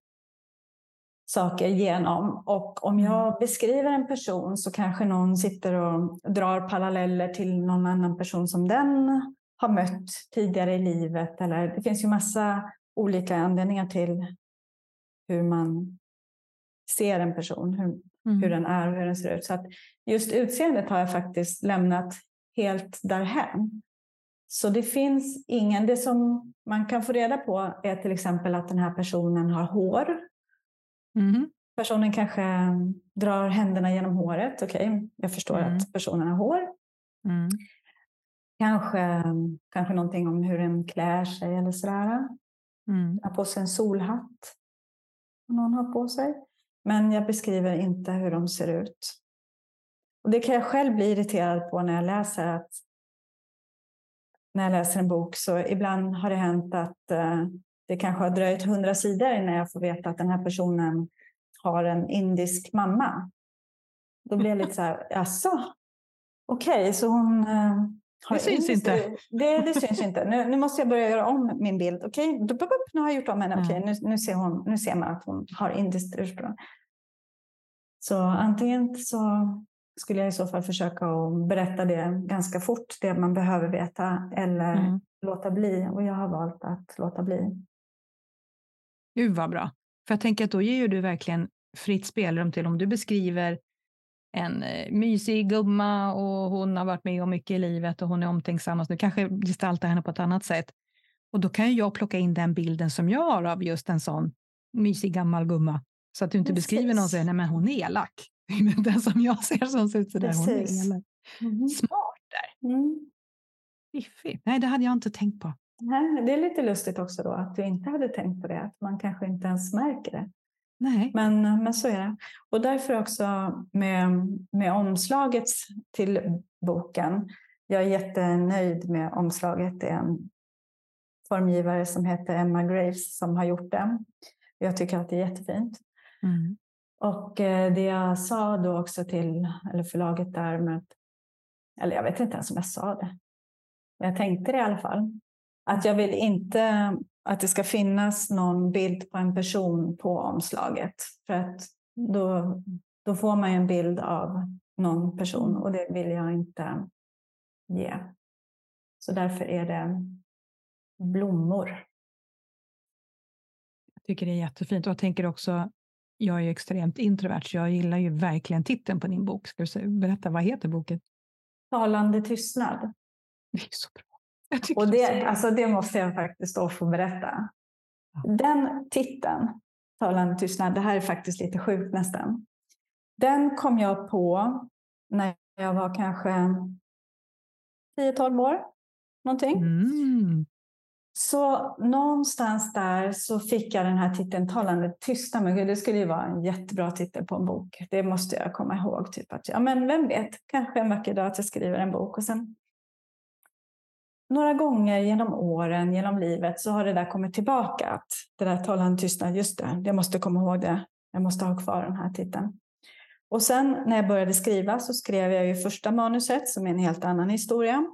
saker genom. Och om jag mm. beskriver en person så kanske någon sitter och drar paralleller till någon annan person som den har mött tidigare i livet. Eller det finns ju massa olika anledningar till hur man ser en person, hur, mm. hur den är och hur den ser ut. Så att just utseendet har jag faktiskt lämnat helt därhän. Så det finns ingen, det som man kan få reda på är till exempel att den här personen har hår. Mm. Personen kanske drar händerna genom håret. Okej, okay, jag förstår mm. att personen har hår. Mm. Kanske, kanske någonting om hur den klär sig eller sådär. Mm. Har på sig en solhatt. Någon har på sig. Men jag beskriver inte hur de ser ut. Och det kan jag själv bli irriterad på när jag läser att när jag läser en bok så ibland har det hänt att uh, det kanske har dröjt hundra sidor innan jag får veta att den här personen har en indisk mamma. Då blir jag lite så här, jaså? Okej, okay, så hon uh, har... Det syns inte. Det, det syns inte. Nu, nu, måste jag börja göra om min bild. Okej, okay, nu har jag gjort om henne. Okej, okay, nu, nu, ser hon, nu ser man att hon har indiskt ursprung. Så antingen så skulle jag i så fall försöka att berätta det ganska fort, det man behöver veta, eller mm. låta bli. Och jag har valt att låta bli. Gud vad bra. För jag tänker att då ger du verkligen fritt spelrum till om du beskriver en eh, mysig gumma och hon har varit med om mycket i livet och hon är omtänksam och så kanske gestaltar henne på ett annat sätt. Och då kan jag plocka in den bilden som jag har av just en sån mysig gammal gumma. Så att du inte Precis. beskriver någon och säger, nej men hon är elak. den som jag ser som ser ut sådär. Hon är elak. Mm. Smart där. Mm. Fiffigt. Nej, det hade jag inte tänkt på. Nej, det är lite lustigt också då att du inte hade tänkt på det. Att man kanske inte ens märker det. Nej. Men, men så är det. Och därför också med, med omslaget till boken. Jag är jättenöjd med omslaget. Det är en formgivare som heter Emma Graves som har gjort det. Jag tycker att det är jättefint. Mm. Och eh, det jag sa då också till eller förlaget där med eller jag vet inte ens om jag sa det. Jag tänkte det i alla fall. Att jag vill inte att det ska finnas någon bild på en person på omslaget. För att då, då får man en bild av någon person och det vill jag inte ge. Så därför är det blommor. Jag tycker det är jättefint och jag tänker också, jag är ju extremt introvert så jag gillar ju verkligen titeln på din bok. Ska du berätta, vad heter boken? Talande tystnad. Det är så bra. Och det, alltså det måste jag faktiskt då få berätta. Den titeln, Talande tystnad, det här är faktiskt lite sjukt nästan. Den kom jag på när jag var kanske 10-12 år. Någonting. Mm. Så någonstans där så fick jag den här titeln Talande tystnad. Men det skulle ju vara en jättebra titel på en bok. Det måste jag komma ihåg. Typ att, ja, men vem vet, kanske en vacker dag att jag skriver en bok. Och sen några gånger genom åren, genom livet, så har det där kommit tillbaka. Att det där talande tystnad, just det, jag måste komma ihåg det. Jag måste ha kvar den här titeln. Och sen när jag började skriva så skrev jag ju första manuset som är en helt annan historia.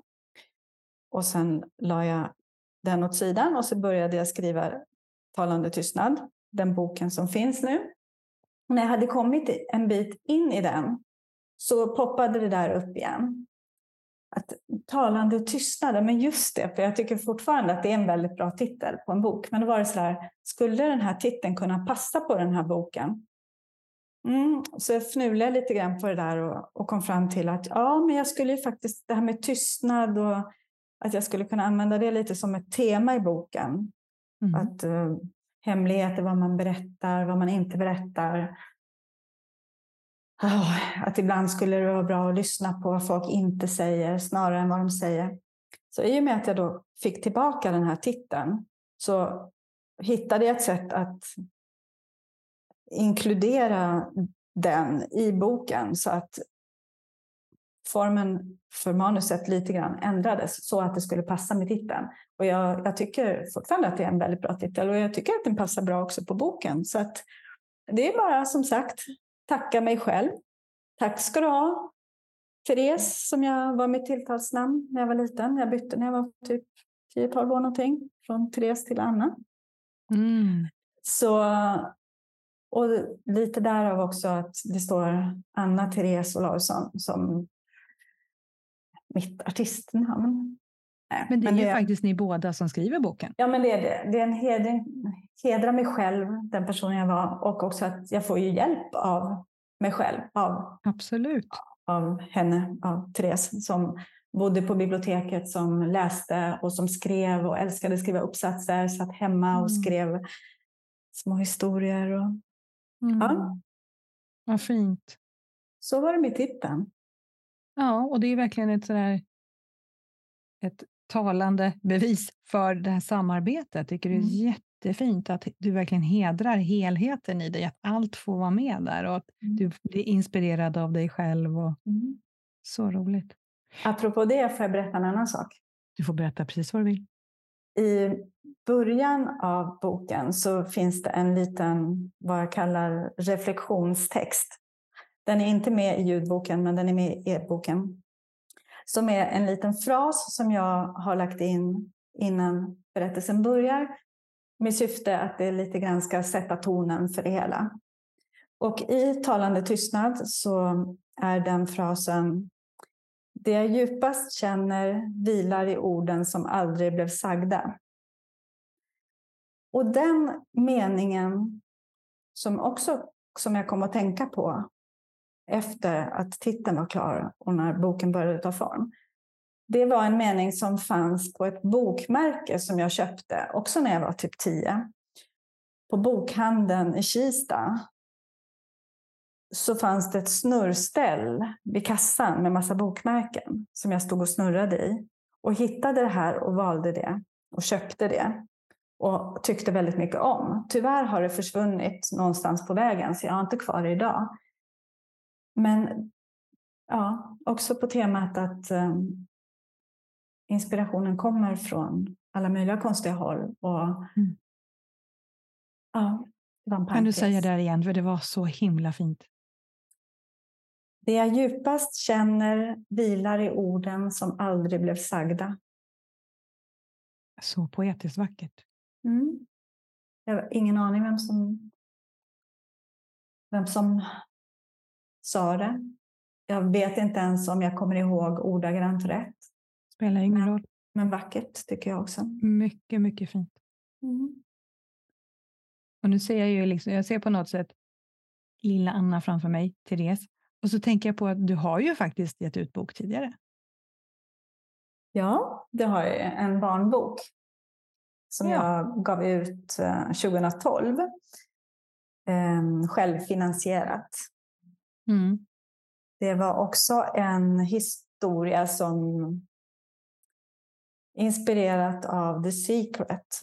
Och sen la jag den åt sidan och så började jag skriva Talande tystnad, den boken som finns nu. Och när jag hade kommit en bit in i den så poppade det där upp igen att talande tystnader, men just det, för jag tycker fortfarande att det är en väldigt bra titel på en bok. Men då var det så här, skulle den här titeln kunna passa på den här boken? Mm, så jag fnulade lite grann på det där och, och, kom fram till att ja, men jag skulle ju faktiskt, det här med tystnad och att jag skulle kunna använda det lite som ett tema i boken. Mm. Att uh, hemligheter, vad man berättar, vad man inte berättar. Oh, att ibland skulle det vara bra att lyssna på vad folk inte säger snarare än vad de säger. Så i och med att jag då fick tillbaka den här titeln så hittade jag ett sätt att inkludera den i boken så att formen för manuset lite grann ändrades så att det skulle passa med titeln. Och jag, jag tycker fortfarande att det är en väldigt bra titel och jag tycker att den passar bra också på boken. Så att det är bara som sagt tacka mig själv. Tack ska du ha. Therese, som jag var mitt tilltalsnamn när jag var liten. Jag bytte när jag var typ 10-12 år någonting. Från Therese till Anna. Mm. Så, och lite därav också att det står Anna Therese Olausson som mitt artistnamn. Men det är men ju det, faktiskt ni båda som skriver boken. Ja, men det är det. Det är en hedring, hedra mig själv, den personen jag var, och också att jag får ju hjälp av mig själv, av, Absolut. av henne, av Therese, som bodde på biblioteket, som läste och som skrev och älskade att skriva uppsatser, satt hemma och mm. skrev små historier. Och, mm. ja. Vad fint. Så var det med titeln. Ja, och det är verkligen ett sådär ett talande bevis för det här samarbetet. Jag tycker det är mm. jättefint att du verkligen hedrar helheten i dig, att allt får vara med där och att mm. du blir inspirerad av dig själv. Och... Mm. Så roligt. Apropå det får jag berätta en annan sak. Du får berätta precis vad du vill. I början av boken så finns det en liten, vad jag kallar reflektionstext. Den är inte med i ljudboken, men den är med i e-boken som är en liten fras som jag har lagt in innan berättelsen börjar med syfte att det lite grann ska sätta tonen för det hela. Och i talande tystnad så är den frasen Det jag djupast känner vilar i orden som aldrig blev sagda. Och den meningen som också som jag kom att tänka på efter att titeln var klar och när boken började ta form. Det var en mening som fanns på ett bokmärke som jag köpte, också när jag var typ tio. På bokhandeln i Kista så fanns det ett snurrställ vid kassan med massa bokmärken som jag stod och snurrade i. Och hittade det här och valde det och köpte det. och tyckte väldigt mycket om. Tyvärr har det försvunnit någonstans på vägen så jag har inte kvar det idag. Men ja, också på temat att um, inspirationen kommer från alla möjliga konstiga håll. Och, mm. ja, kan du säga det igen, för det var så himla fint. Det jag djupast känner vilar i orden som aldrig blev sagda. Så poetiskt vackert. Mm. Jag har ingen aning vem som, vem som sa det. Jag vet inte ens om jag kommer ihåg ordagrant rätt. Spelar ingen roll. Men vackert tycker jag också. Mycket, mycket fint. Mm. Och nu ser jag ju liksom, jag ser på något sätt lilla Anna framför mig, Therese. Och så tänker jag på att du har ju faktiskt gett ut bok tidigare. Ja, det har jag. En barnbok som ja. jag gav ut 2012. Eh, ehm, självfinansierat. Mm. Det var också en historia som inspirerat av The Secret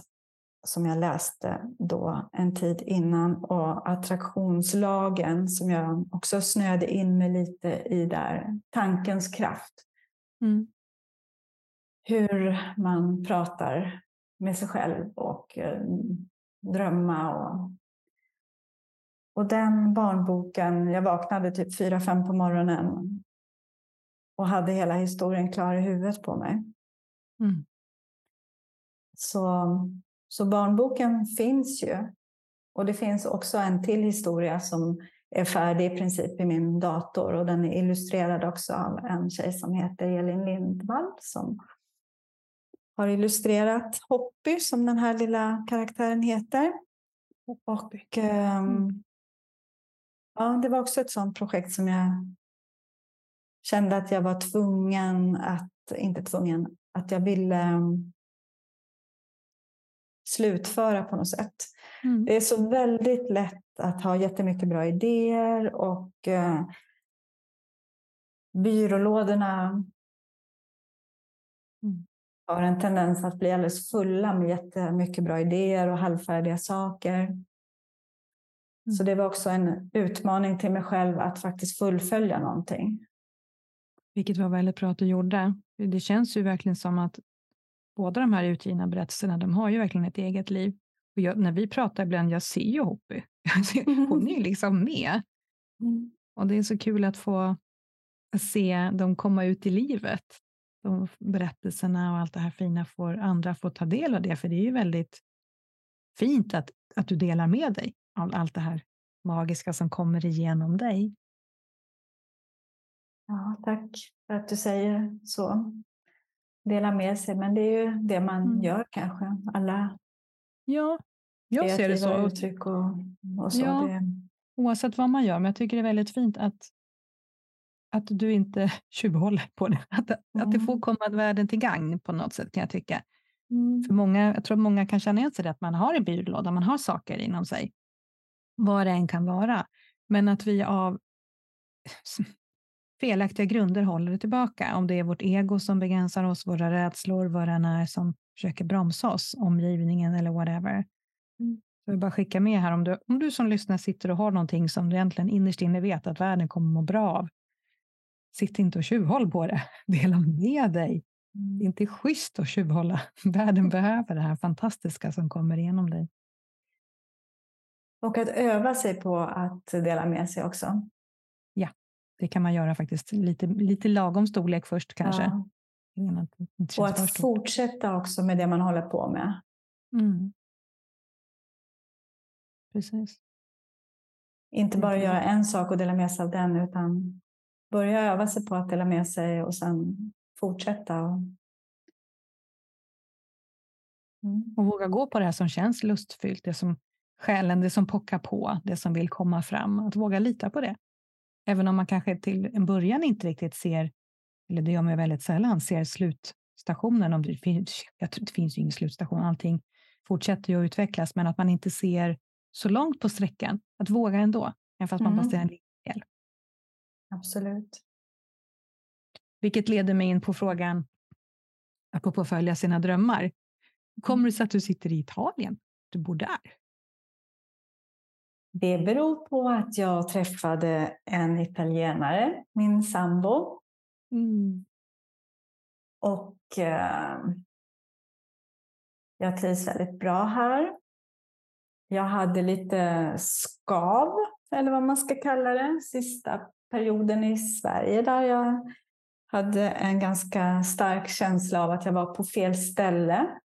som jag läste då en tid innan och attraktionslagen som jag också snöade in mig lite i där. Tankens kraft. Mm. Hur man pratar med sig själv och eh, drömma. Och, och den barnboken, jag vaknade typ fyra fem på morgonen och hade hela historien klar i huvudet på mig. Mm. Så, så barnboken finns ju. Och det finns också en till historia som är färdig i princip i min dator och den är illustrerad också av en tjej som heter Elin Lindvall som har illustrerat Hoppy som den här lilla karaktären heter. Och um, ja, det var också ett sådant projekt som jag kände att jag var tvungen att, inte tvungen, att jag ville um, slutföra på något sätt. Mm. Det är så väldigt lätt att ha jättemycket bra idéer och uh, byrålådorna mm har en tendens att bli alldeles fulla med jättemycket bra idéer och halvfärdiga saker. Mm. Så det var också en utmaning till mig själv att faktiskt fullfölja någonting. Vilket var väldigt bra att du gjorde. Det känns ju verkligen som att båda de här utgivna berättelserna, de har ju verkligen ett eget liv. Och jag, när vi pratar ibland, jag ser ju Hoppy. Hon är ju liksom med. Mm. Och det är så kul att få se dem komma ut i livet de berättelserna och allt det här fina får andra få ta del av det, för det är ju väldigt fint att, att du delar med dig av allt det här magiska som kommer igenom dig. Ja, tack för att du säger så. Dela med sig, men det är ju det man mm. gör kanske. Alla ja, jag ser det så. uttryck och, och så. Ja, det... Oavsett vad man gör, men jag tycker det är väldigt fint att att du inte tjuvhåller på det. Att, mm. att det får mm. komma världen till gagn på något sätt kan jag tycka. Mm. För många, jag tror att många kan känna igen sig det, att man har en byrålåda, man har saker inom sig. Vad det än kan vara. Men att vi av felaktiga grunder håller det tillbaka. Om det är vårt ego som begränsar oss, våra rädslor, vad det än är som försöker bromsa oss, omgivningen eller whatever. Mm. Så jag bara skicka med här, om du, om du som lyssnar sitter och har någonting som du egentligen innerst inne vet att världen kommer må bra av, Sitt inte och tjuvhåll på det. Dela med dig. Det är mm. inte schysst att tjuvhålla. Världen behöver det här fantastiska som kommer igenom dig. Och att öva sig på att dela med sig också. Ja, det kan man göra faktiskt. Lite, lite lagom storlek först kanske. Ja. Och att fortsätta också med det man håller på med. Mm. Precis. Inte bara göra en sak och dela med sig av den, utan börja öva sig på att dela med sig och sen fortsätta. Och, mm. och våga gå på det som känns lustfyllt, det som själen, det som pockar på, det som vill komma fram. Att våga lita på det. Även om man kanske till en början inte riktigt ser, eller det gör man väldigt sällan, ser slutstationen. Om det, finns, jag tror, det finns ju ingen slutstation, allting fortsätter ju att utvecklas, men att man inte ser så långt på sträckan. Att våga ändå, även fast man mm. passerar en del. Absolut. Vilket leder mig in på frågan, apropå följa sina drömmar. kommer det sig att du sitter i Italien? Du bor där? Det beror på att jag träffade en italienare, min sambo. Mm. Och eh, jag trivs väldigt bra här. Jag hade lite skav, eller vad man ska kalla det, sista perioden i Sverige där jag hade en ganska stark känsla av att jag var på fel ställe.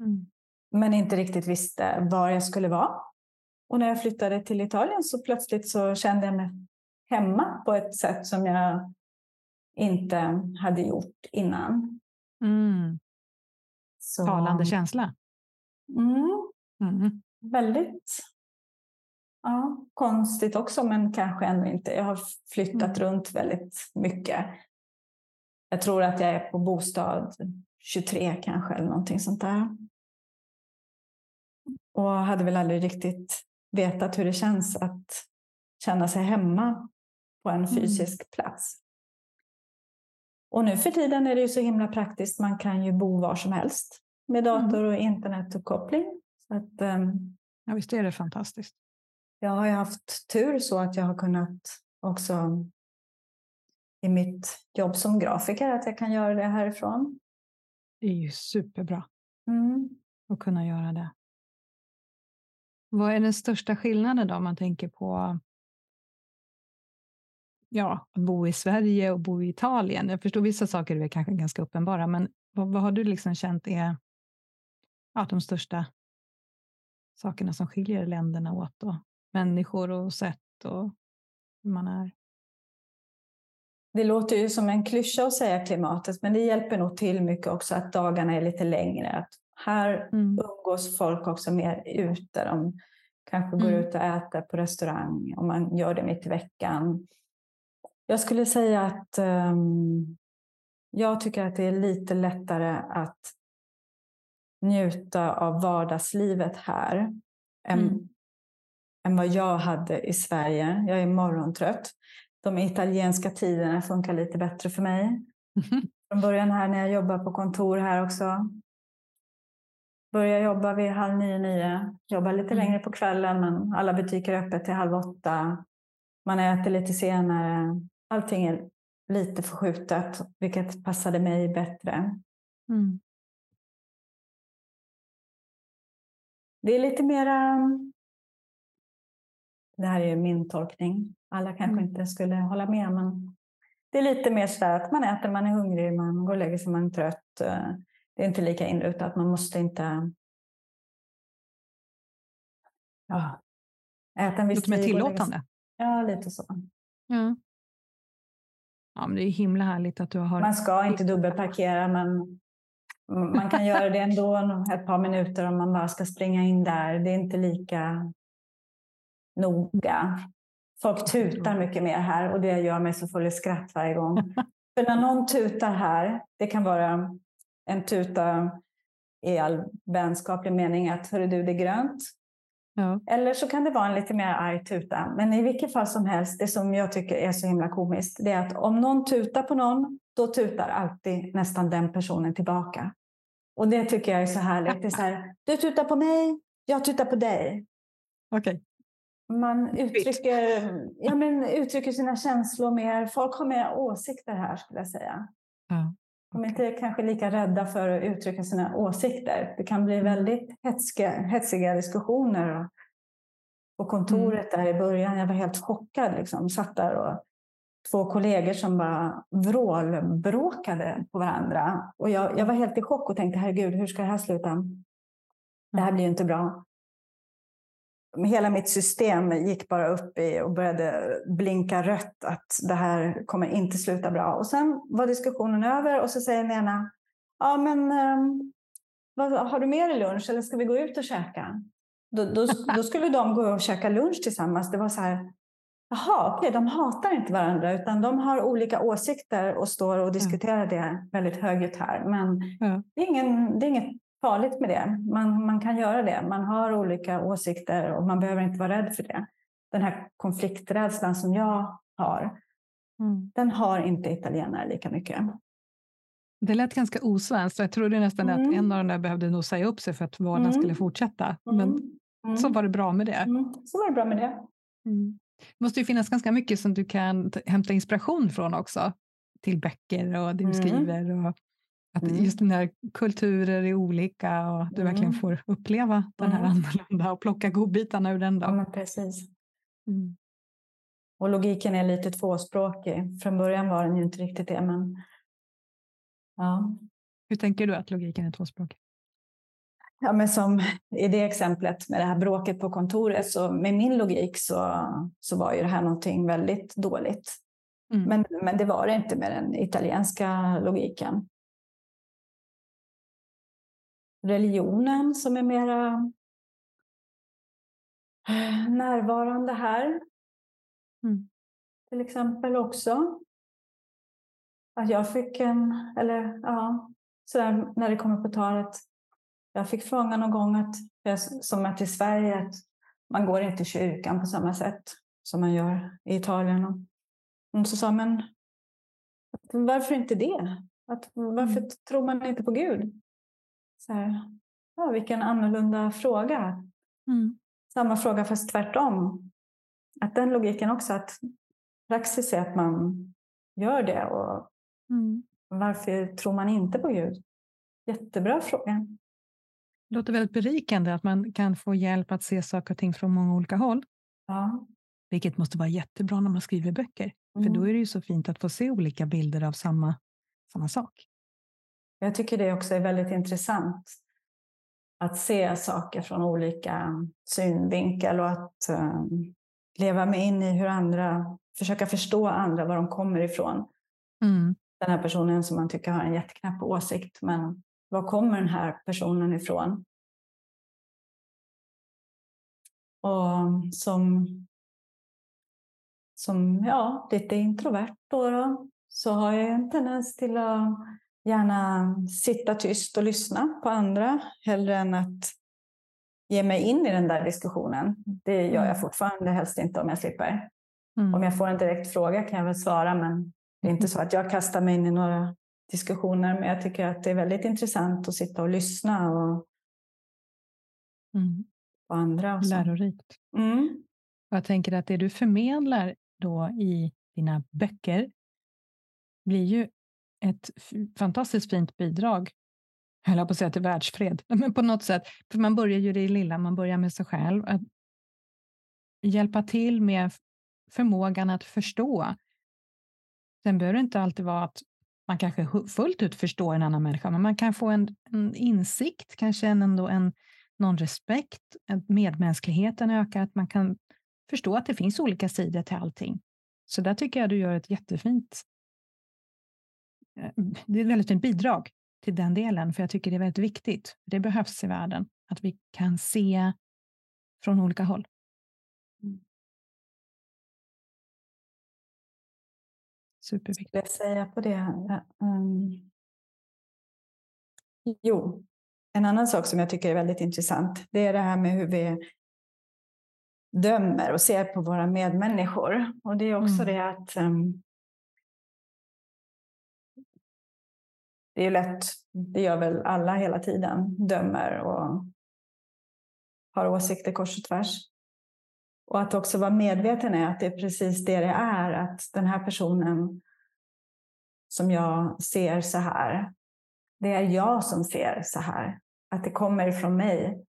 Mm. Men inte riktigt visste var jag skulle vara. Och när jag flyttade till Italien så plötsligt så kände jag mig hemma på ett sätt som jag inte hade gjort innan. Mm. Så... Talande känsla. Mm. Mm. Väldigt ja, konstigt också, men kanske ändå inte. Jag har flyttat mm. runt väldigt mycket. Jag tror att jag är på bostad 23 kanske, eller någonting sånt där. Och hade väl aldrig riktigt vetat hur det känns att känna sig hemma på en mm. fysisk mm. plats. Och nu för tiden är det ju så himla praktiskt. Man kan ju bo var som helst med mm. dator och internetuppkoppling. Så att, um, ja, visst är det fantastiskt. Jag har ju haft tur så att jag har kunnat också i mitt jobb som grafiker att jag kan göra det härifrån. Det är ju superbra mm. att kunna göra det. Vad är den största skillnaden då om man tänker på ja, att bo i Sverige och bo i Italien? Jag förstår vissa saker är kanske ganska uppenbara, men vad, vad har du liksom känt är ja, de största sakerna som skiljer länderna åt? Då? Människor och sätt och hur man är? Det låter ju som en klyscha att säga klimatet, men det hjälper nog till mycket också att dagarna är lite längre. Att här mm. umgås folk också mer ute. De kanske går mm. ut och äter på restaurang och man gör det mitt i veckan. Jag skulle säga att um, jag tycker att det är lite lättare att njuta av vardagslivet här än, mm. än vad jag hade i Sverige. Jag är morgontrött. De italienska tiderna funkar lite bättre för mig. Mm. Från början här när jag jobbar på kontor här också Börjar jobba vid halv nio, nio. Jobbar lite mm. längre på kvällen, men alla butiker är öppet till halv åtta. Man äter lite senare. Allting är lite förskjutet, vilket passade mig bättre. Mm. Det är lite mera... Det här är min tolkning. Alla kanske mm. inte skulle hålla med, men det är lite mer så att man äter, man är hungrig, man går och lägger sig, man är trött. Det är inte lika inrutat. Man måste inte ja, äta en viss Lite mer tillåtande. Ja, lite så. Ja. ja, men det är himla härligt att du har... Man ska inte dubbelparkera, men man kan göra det ändå ett par minuter om man bara ska springa in där. Det är inte lika noga. Folk tutar mycket mer här och det gör mig så full i skratt varje gång. För när någon tutar här, det kan vara en tuta i all vänskaplig mening att hörru du, det är grönt. Ja. Eller så kan det vara en lite mer arg tuta. Men i vilket fall som helst, det som jag tycker är så himla komiskt, det är att om någon tutar på någon, då tutar alltid nästan den personen tillbaka. Och det tycker jag är så härligt. Det är så här, du tutar på mig, jag tutar på dig. Okay. Man uttrycker, ja, men uttrycker sina känslor mer. Folk har mer åsikter här skulle jag säga. Ja. De är inte kanske lika rädda för att uttrycka sina åsikter. Det kan bli mm. väldigt hetska, hetsiga diskussioner. På kontoret där i början, jag var helt chockad. Liksom. Satt där och två kollegor som bara vrålbråkade på varandra. Och jag, jag var helt i chock och tänkte, herregud, hur ska det här sluta? Det här blir ju inte bra hela mitt system gick bara upp i och började blinka rött att det här kommer inte sluta bra. Och sen var diskussionen över och så säger den ena, ja men um, vad, har du mer i lunch eller ska vi gå ut och käka? Då, då, då, skulle de gå och käka lunch tillsammans. Det var så här, jaha, okej, de hatar inte varandra utan de har olika åsikter och står och diskuterar det väldigt högljutt här. Men ja. det, är ingen, det är inget farligt med det. Man, man kan göra det. Man har olika åsikter och man behöver inte vara rädd för det. Den här konflikträdslan som jag har, mm. den har inte italienare lika mycket. Det lät ganska osvenskt. Jag trodde nästan mm. att en av de där behövde nog säga upp sig för att vården mm. skulle fortsätta. Men mm. så var det bra med det. Mm. Så var det bra med det. Mm. Det måste ju finnas ganska mycket som du kan hämta inspiration från också. Till böcker och det du skriver. Och att just när kulturer är olika och du verkligen får uppleva den här annorlunda och plocka godbitarna ur den. Då. Ja, precis. Och logiken är lite tvåspråkig. Från början var den ju inte riktigt det. Men Ja. Hur tänker du att logiken är tvåspråkig? Ja, men som i det exemplet med det här bråket på kontoret, så med min logik så, så var ju det här någonting väldigt dåligt. Mm. Men, men det var det inte med den italienska logiken. Religionen som är mera närvarande här. Mm. Till exempel också att jag fick en, eller ja, sådär när det kommer på tal att jag fick frågan någon gång att, som att i Sverige, att man går inte i kyrkan på samma sätt som man gör i Italien. Och så sa, men varför inte det? Att, varför mm. tror man inte på Gud? Så här, ja, vilken annorlunda fråga. Mm. Samma fråga fast tvärtom. Att den logiken också, att praxis är att man gör det och Mm. Varför tror man inte på Gud? Jättebra fråga. Det låter väldigt berikande att man kan få hjälp att se saker och ting från många olika håll. Ja. Vilket måste vara jättebra när man skriver böcker. Mm. För då är det ju så fint att få se olika bilder av samma, samma sak. Jag tycker det också är väldigt intressant att se saker från olika synvinkel och att um, leva mig in i hur andra, försöka förstå andra, var de kommer ifrån. Mm den här personen som man tycker har en jätteknapp åsikt. Men var kommer den här personen ifrån? Och som, som ja, lite introvert då, då, så har jag en tendens till att gärna sitta tyst och lyssna på andra hellre än att ge mig in i den där diskussionen. Det gör jag mm. fortfarande helst inte om jag slipper. Mm. Om jag får en direkt fråga kan jag väl svara, men det är inte så att jag kastar mig in i några diskussioner, men jag tycker att det är väldigt intressant att sitta och lyssna och mm. på andra. Och Lärorikt. Mm. Jag tänker att det du förmedlar då i dina böcker blir ju ett fantastiskt fint bidrag, höll jag på att säga till världsfred, men på något sätt, för man börjar ju det lilla, man börjar med sig själv, att hjälpa till med förmågan att förstå Sen behöver det inte alltid vara att man kanske fullt ut förstår en annan människa, men man kan få en, en insikt, kanske en, ändå en, någon respekt, att medmänskligheten ökar, att man kan förstå att det finns olika sidor till allting. Så där tycker jag du gör ett jättefint det är ett väldigt fint bidrag till den delen, för jag tycker det är väldigt viktigt. Det behövs i världen, att vi kan se från olika håll. Superviktigt. jag säga på det? Um, jo, en annan sak som jag tycker är väldigt intressant, det är det här med hur vi dömer och ser på våra medmänniskor. Och det är också mm. det att um, det är lätt, det gör väl alla hela tiden, dömer och har åsikter kors och tvärs. Och att också vara medveten är att det är precis det det är, att den här personen som jag ser så här, det är jag som ser så här. Att det kommer ifrån mig.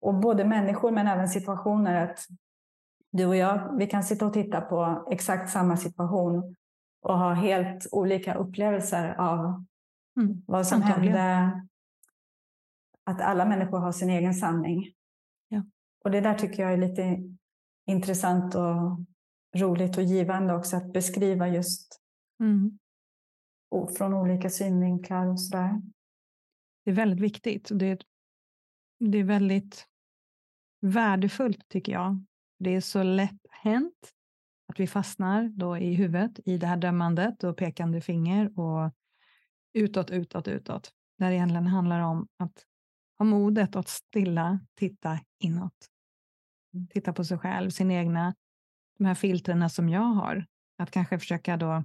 Och både människor men även situationer att du och jag, vi kan sitta och titta på exakt samma situation och ha helt olika upplevelser av mm, vad som antagligen. hände. Att alla människor har sin egen sanning. Och det där tycker jag är lite intressant och roligt och givande också att beskriva just mm. från olika synvinklar och sådär. Det är väldigt viktigt. Det är, det är väldigt värdefullt tycker jag. Det är så lätt hänt att vi fastnar då i huvudet i det här dömandet och pekande finger och utåt, utåt, utåt. Där det egentligen handlar om att ha modet att stilla titta inåt titta på sig själv, sin egna, de här filtrerna som jag har. Att kanske försöka då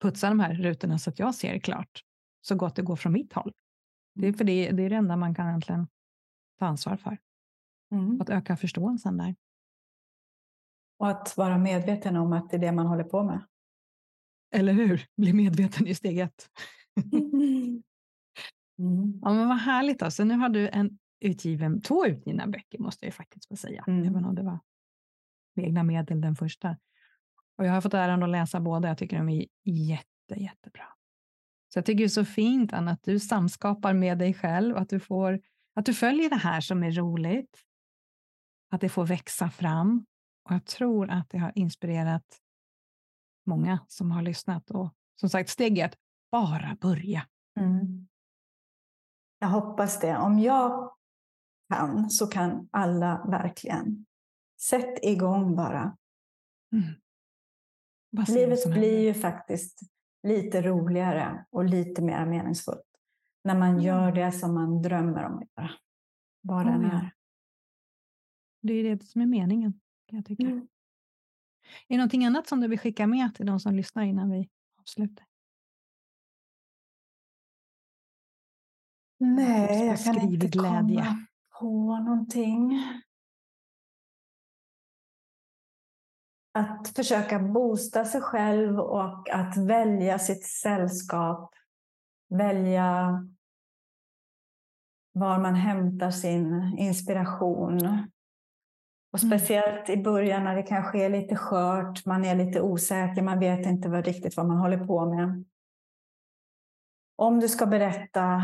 putsa de här rutorna så att jag ser klart så gott det går från mitt håll. Det är, för det, det är det enda man kan egentligen ta ansvar för. Mm. Att öka förståelsen där. Och att vara medveten om att det är det man håller på med. Eller hur? Bli medveten i steg ett. Mm. Ja, men vad härligt. Alltså. Nu har du en utgiven, två utgivna böcker, måste jag faktiskt få säga. Mm. Även om det var med egna medel den första. Och jag har fått äran att läsa båda. Jag tycker de är jätte, jättebra. Så jag tycker det är så fint, Anna, att du samskapar med dig själv. Att du, får, att du följer det här som är roligt. Att det får växa fram. Och jag tror att det har inspirerat många som har lyssnat. Och som sagt, steg ett, bara börja. Mm. Jag hoppas det. Om jag kan så kan alla verkligen. Sätt igång bara. Mm. Livet blir ju faktiskt lite roligare och lite mer meningsfullt när man Ja. gör det som man drömmer om att göra. Vad den är. Det är det som är meningen, kan jag tycka. Mm. Är det någonting annat som du vill skicka med till de som lyssnar innan vi avslutar? Nej, jag kan inte skrivglädje. komma på någonting. Att försöka boosta sig själv och att välja sitt sällskap. Välja var man hämtar sin inspiration. Och Mm. speciellt i början när det kanske är lite skört, man är lite osäker, man vet inte vad, riktigt vad man håller på med. Om du ska berätta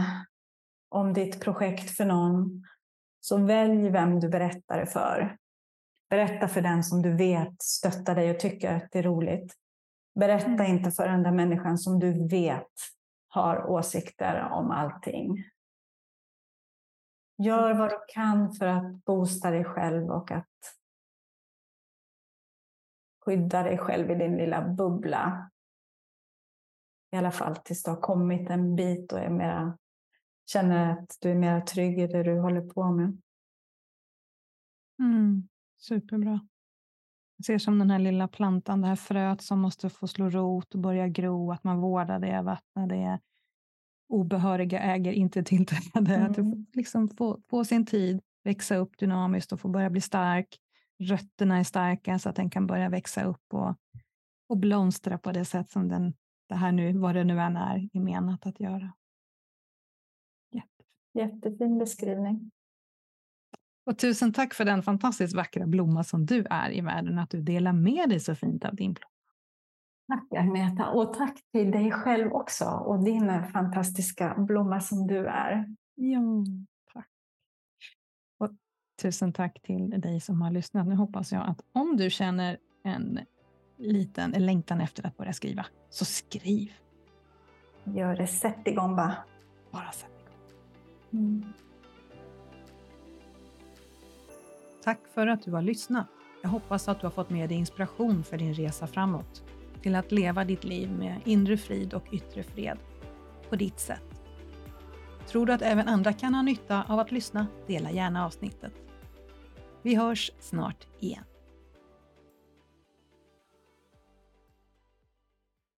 om ditt projekt för någon, så välj vem du berättar det för. Berätta för den som du vet stöttar dig och tycker att det är roligt. Berätta Mm. inte för den där människan som du vet har åsikter om allting. Gör vad du kan för att boosta dig själv och att skydda dig själv i din lilla bubbla. I alla fall tills du har kommit en bit och är mera, känner att du är mer trygg i det du håller på med. Mm. Superbra. Jag ser som den här lilla plantan, det här fröet som måste få slå rot och börja gro, att man vårdar det, vattnar det. Obehöriga äger inte tillträde. Att du Mm. får liksom få, få sin tid, växa upp dynamiskt och få börja bli stark. Rötterna är starka så att den kan börja växa upp och, och blomstra på det sätt som den, det här nu, vad det nu än är, är menat att göra. Jätte. Jättefin beskrivning. Och tusen tack för den fantastiskt vackra blomma som du är i världen, att du delar med dig så fint av din blomma. Tack Agneta och tack till dig själv också och din fantastiska blomma som du är. Ja, tack. Och tusen tack till dig som har lyssnat. Nu hoppas jag att om du känner en liten längtan efter att börja skriva, så skriv. Gör det, sätt igång bara. Bara sätt igång. Mm. Tack för att du har lyssnat. Jag hoppas att du har fått med dig inspiration för din resa framåt till att leva ditt liv med inre frid och yttre fred på ditt sätt. Tror du att även andra kan ha nytta av att lyssna? Dela gärna avsnittet. Vi hörs snart igen.